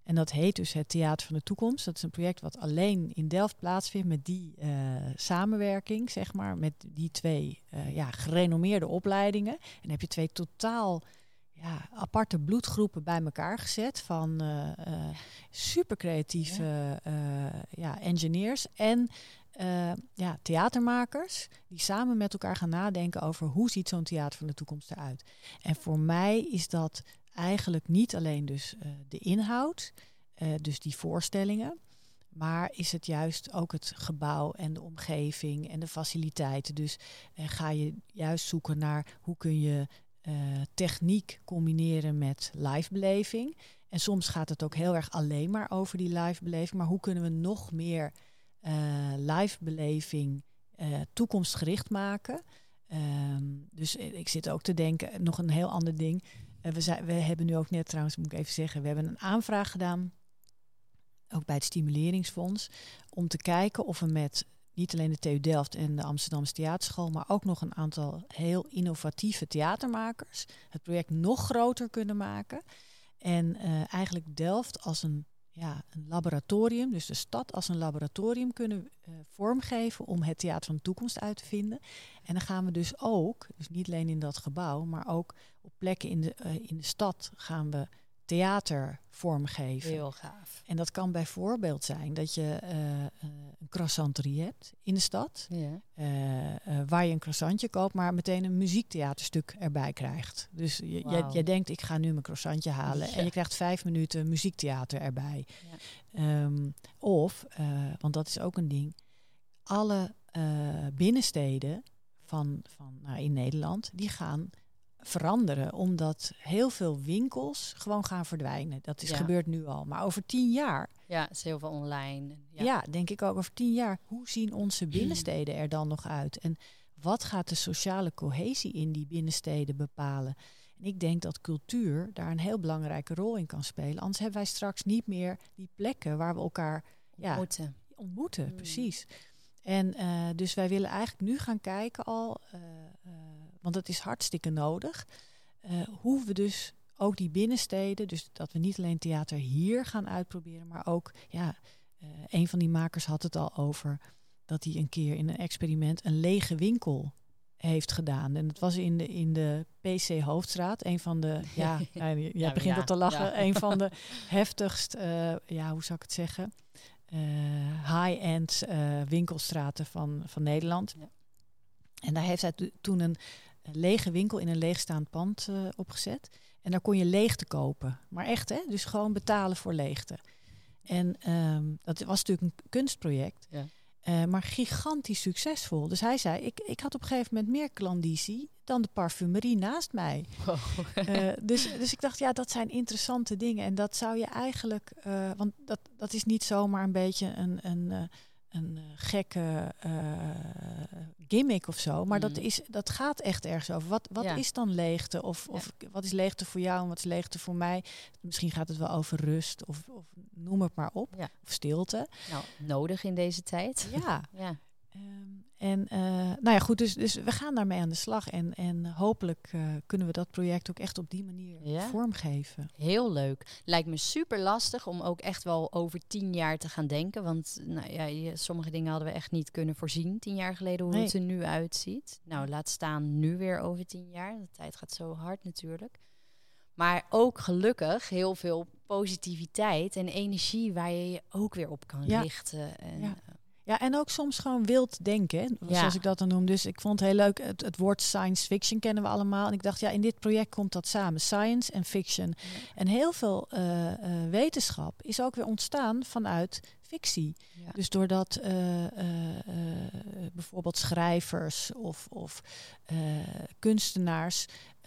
En dat heet dus het Theater van de Toekomst. Dat is een project wat alleen in Delft plaatsvindt met die uh, samenwerking, zeg maar, met die twee ja, gerenommeerde opleidingen. En dan heb je twee totaal ja, aparte bloedgroepen bij elkaar gezet van uh, super creatieve ja, engineers en ja, theatermakers die samen met elkaar gaan nadenken over hoe ziet zo'n theater van de toekomst eruit. En voor mij is dat eigenlijk niet alleen dus de inhoud, dus die voorstellingen, maar is het juist ook het gebouw en de omgeving en de faciliteiten. Dus ga je juist zoeken naar hoe kun je techniek combineren met livebeleving. En soms gaat het ook heel erg alleen maar over die livebeleving, maar hoe kunnen we nog meer livebeleving toekomstgericht maken? Um, dus ik zit ook te denken, nog een heel ander ding. Uh, we, we hebben nu ook net trouwens, moet ik even zeggen, we hebben een aanvraag gedaan, ook bij het Stimuleringsfonds, om te kijken of we met niet alleen de TU Delft en de Amsterdamse Theaterschool, maar ook nog een aantal heel innovatieve theatermakers het project nog groter kunnen maken. En uh, eigenlijk Delft als een ja, een laboratorium, dus de stad als een laboratorium kunnen uh, vormgeven om het theater van de toekomst uit te vinden. En dan gaan we dus ook, dus niet alleen in dat gebouw, maar ook op plekken in de, uh, in de stad gaan we theater vormgeven. Heel gaaf. En dat kan bijvoorbeeld zijn dat je uh, een croissanterie hebt in de stad, ja. uh, waar je een croissantje koopt, maar meteen een muziektheaterstuk erbij krijgt. Dus je, wow. jij, jij, denkt, ik ga nu mijn croissantje halen ja. en je krijgt vijf minuten muziektheater erbij. Ja. Um, of, want dat is ook een ding, alle binnensteden van, van nou, in Nederland, die gaan veranderen. Omdat heel veel winkels gewoon gaan verdwijnen. Dat is Ja. gebeurd nu al. Maar over tien jaar, Ja, is heel veel online. ja. Ja. denk ik ook over tien jaar, hoe zien onze binnensteden er dan nog uit? En wat gaat de sociale cohesie in die binnensteden bepalen? En ik denk dat cultuur daar een heel belangrijke rol in kan spelen. Anders hebben wij straks niet meer die plekken waar we elkaar ja, Moeten. ontmoeten. Mm. Precies. En eh, dus wij willen eigenlijk nu gaan kijken al, eh, eh, want het is hartstikke nodig, eh, hoe we dus ook die binnensteden, dus dat we niet alleen theater hier gaan uitproberen, maar ook, ja, eh, een van die makers had het al over dat hij een keer in een experiment een lege winkel heeft gedaan. En het was in de, in de PC Hoofdstraat, een van de, ja, nou, jij Ja, begint ja, al te lachen, ja. een van de heftigst, eh, ja, hoe zou ik het zeggen, high-end winkelstraten van, van Nederland. En daar heeft hij to- toen een lege winkel in een leegstaand pand eh, opgezet. En daar kon je leegte kopen. Maar echt, hè? Dus gewoon betalen voor leegte. En ehm, dat was natuurlijk een kunstproject. Ja. eh, maar gigantisch succesvol. Dus hij zei, ik, ik had op een gegeven moment meer klandizie dan de parfumerie naast mij. Wow. Eh, dus, dus ik dacht, ja, dat zijn interessante dingen. En dat zou je eigenlijk, want dat, dat is niet zomaar een beetje een, een, een eh, gekke eh, gimmick of zo. Maar dat, Mm. is, dat gaat echt ergens over. Wat, wat Ja. is dan leegte? Of, of wat is leegte voor jou en wat is leegte voor mij? Misschien gaat het wel over rust of, of noem het maar op. Ja. Of stilte. Nou, nodig in deze tijd. Ja. Ja. En eh, nou ja, goed, dus, dus we gaan daarmee aan de slag. En, en hopelijk eh, kunnen we dat project ook echt op die manier Ja. vormgeven. Heel leuk. Lijkt me super lastig om ook echt wel over tien jaar te gaan denken. Want nou ja, sommige dingen hadden we echt niet kunnen voorzien tien jaar geleden hoe Nee. het er nu uitziet. Nou, laat staan nu weer over tien jaar. De tijd gaat zo hard natuurlijk. Maar ook gelukkig heel veel positiviteit en energie waar je je ook weer op kan Ja. richten. En, Ja. Ja, en ook soms gewoon wild denken, Ja. zoals ik dat dan noem. Dus ik vond het heel leuk, het, het woord science fiction kennen we allemaal. En ik dacht, ja, in dit project komt dat samen, science en fiction. En heel veel eh, eh, wetenschap is ook weer ontstaan vanuit fictie. ja. Dus doordat eh, bijvoorbeeld schrijvers of, of kunstenaars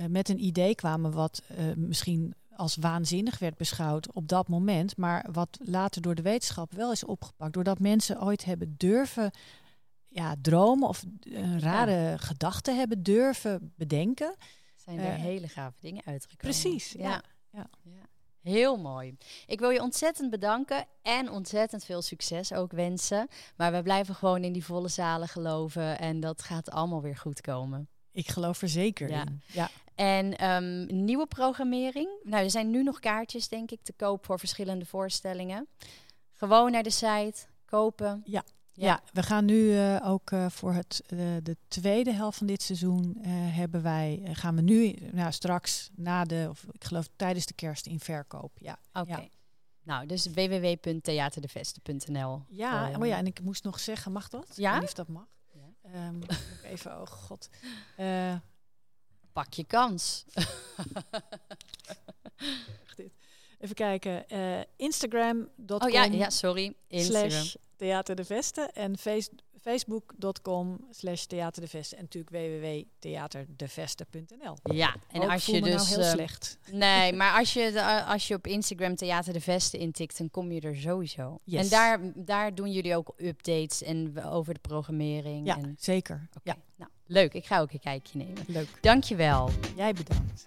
met een idee kwamen wat misschien als waanzinnig werd beschouwd op dat moment, maar wat later door de wetenschap wel is opgepakt, doordat mensen ooit hebben durven ja, dromen of een rare gedachten hebben durven bedenken. zijn er Eh, hele gave dingen uitgekomen. Precies, ja. ja. Ja. Heel mooi. Ik wil je ontzettend bedanken en ontzettend veel succes ook wensen. Maar we blijven gewoon in die volle zalen geloven en dat gaat allemaal weer goed komen. Ik geloof er zeker Ja. in. Ja. En ehm, nieuwe programmering. Nou, er zijn nu nog kaartjes, denk ik, te koop voor verschillende voorstellingen. Gewoon naar de site, kopen. Ja. Ja. Ja, we gaan nu eh, ook eh, voor het, eh, de tweede helft van dit seizoen hebben wij, gaan we nu nou, straks na de, of ik geloof tijdens de kerst in verkoop. Ja, Oké. Ja. Nou, dus www.theaterdevesten.nl. ja, oh ja, en ik moest nog zeggen, mag dat? Ja? Ik weet niet of dat mag. Ehm, even, oh god. Eh, Pak je kans. even kijken. eh Instagram.com Oh ja, ja sorry. Instagram. slash Theater de Vesten en face, Facebook.com slash Theater de Vesten en natuurlijk www.theaterdevesten.nl. Ja, en ik als je nou dus. heel eh, slecht. Nee, maar als je, de- als je op Instagram Theater de Vesten intikt, dan kom je er sowieso. Yes. En daar, daar doen jullie ook updates en over de programmering. Ja, en, zeker. Ja, nou, leuk. Ik ga ook een kijkje nemen. leuk. Dankjewel. Jij bedankt.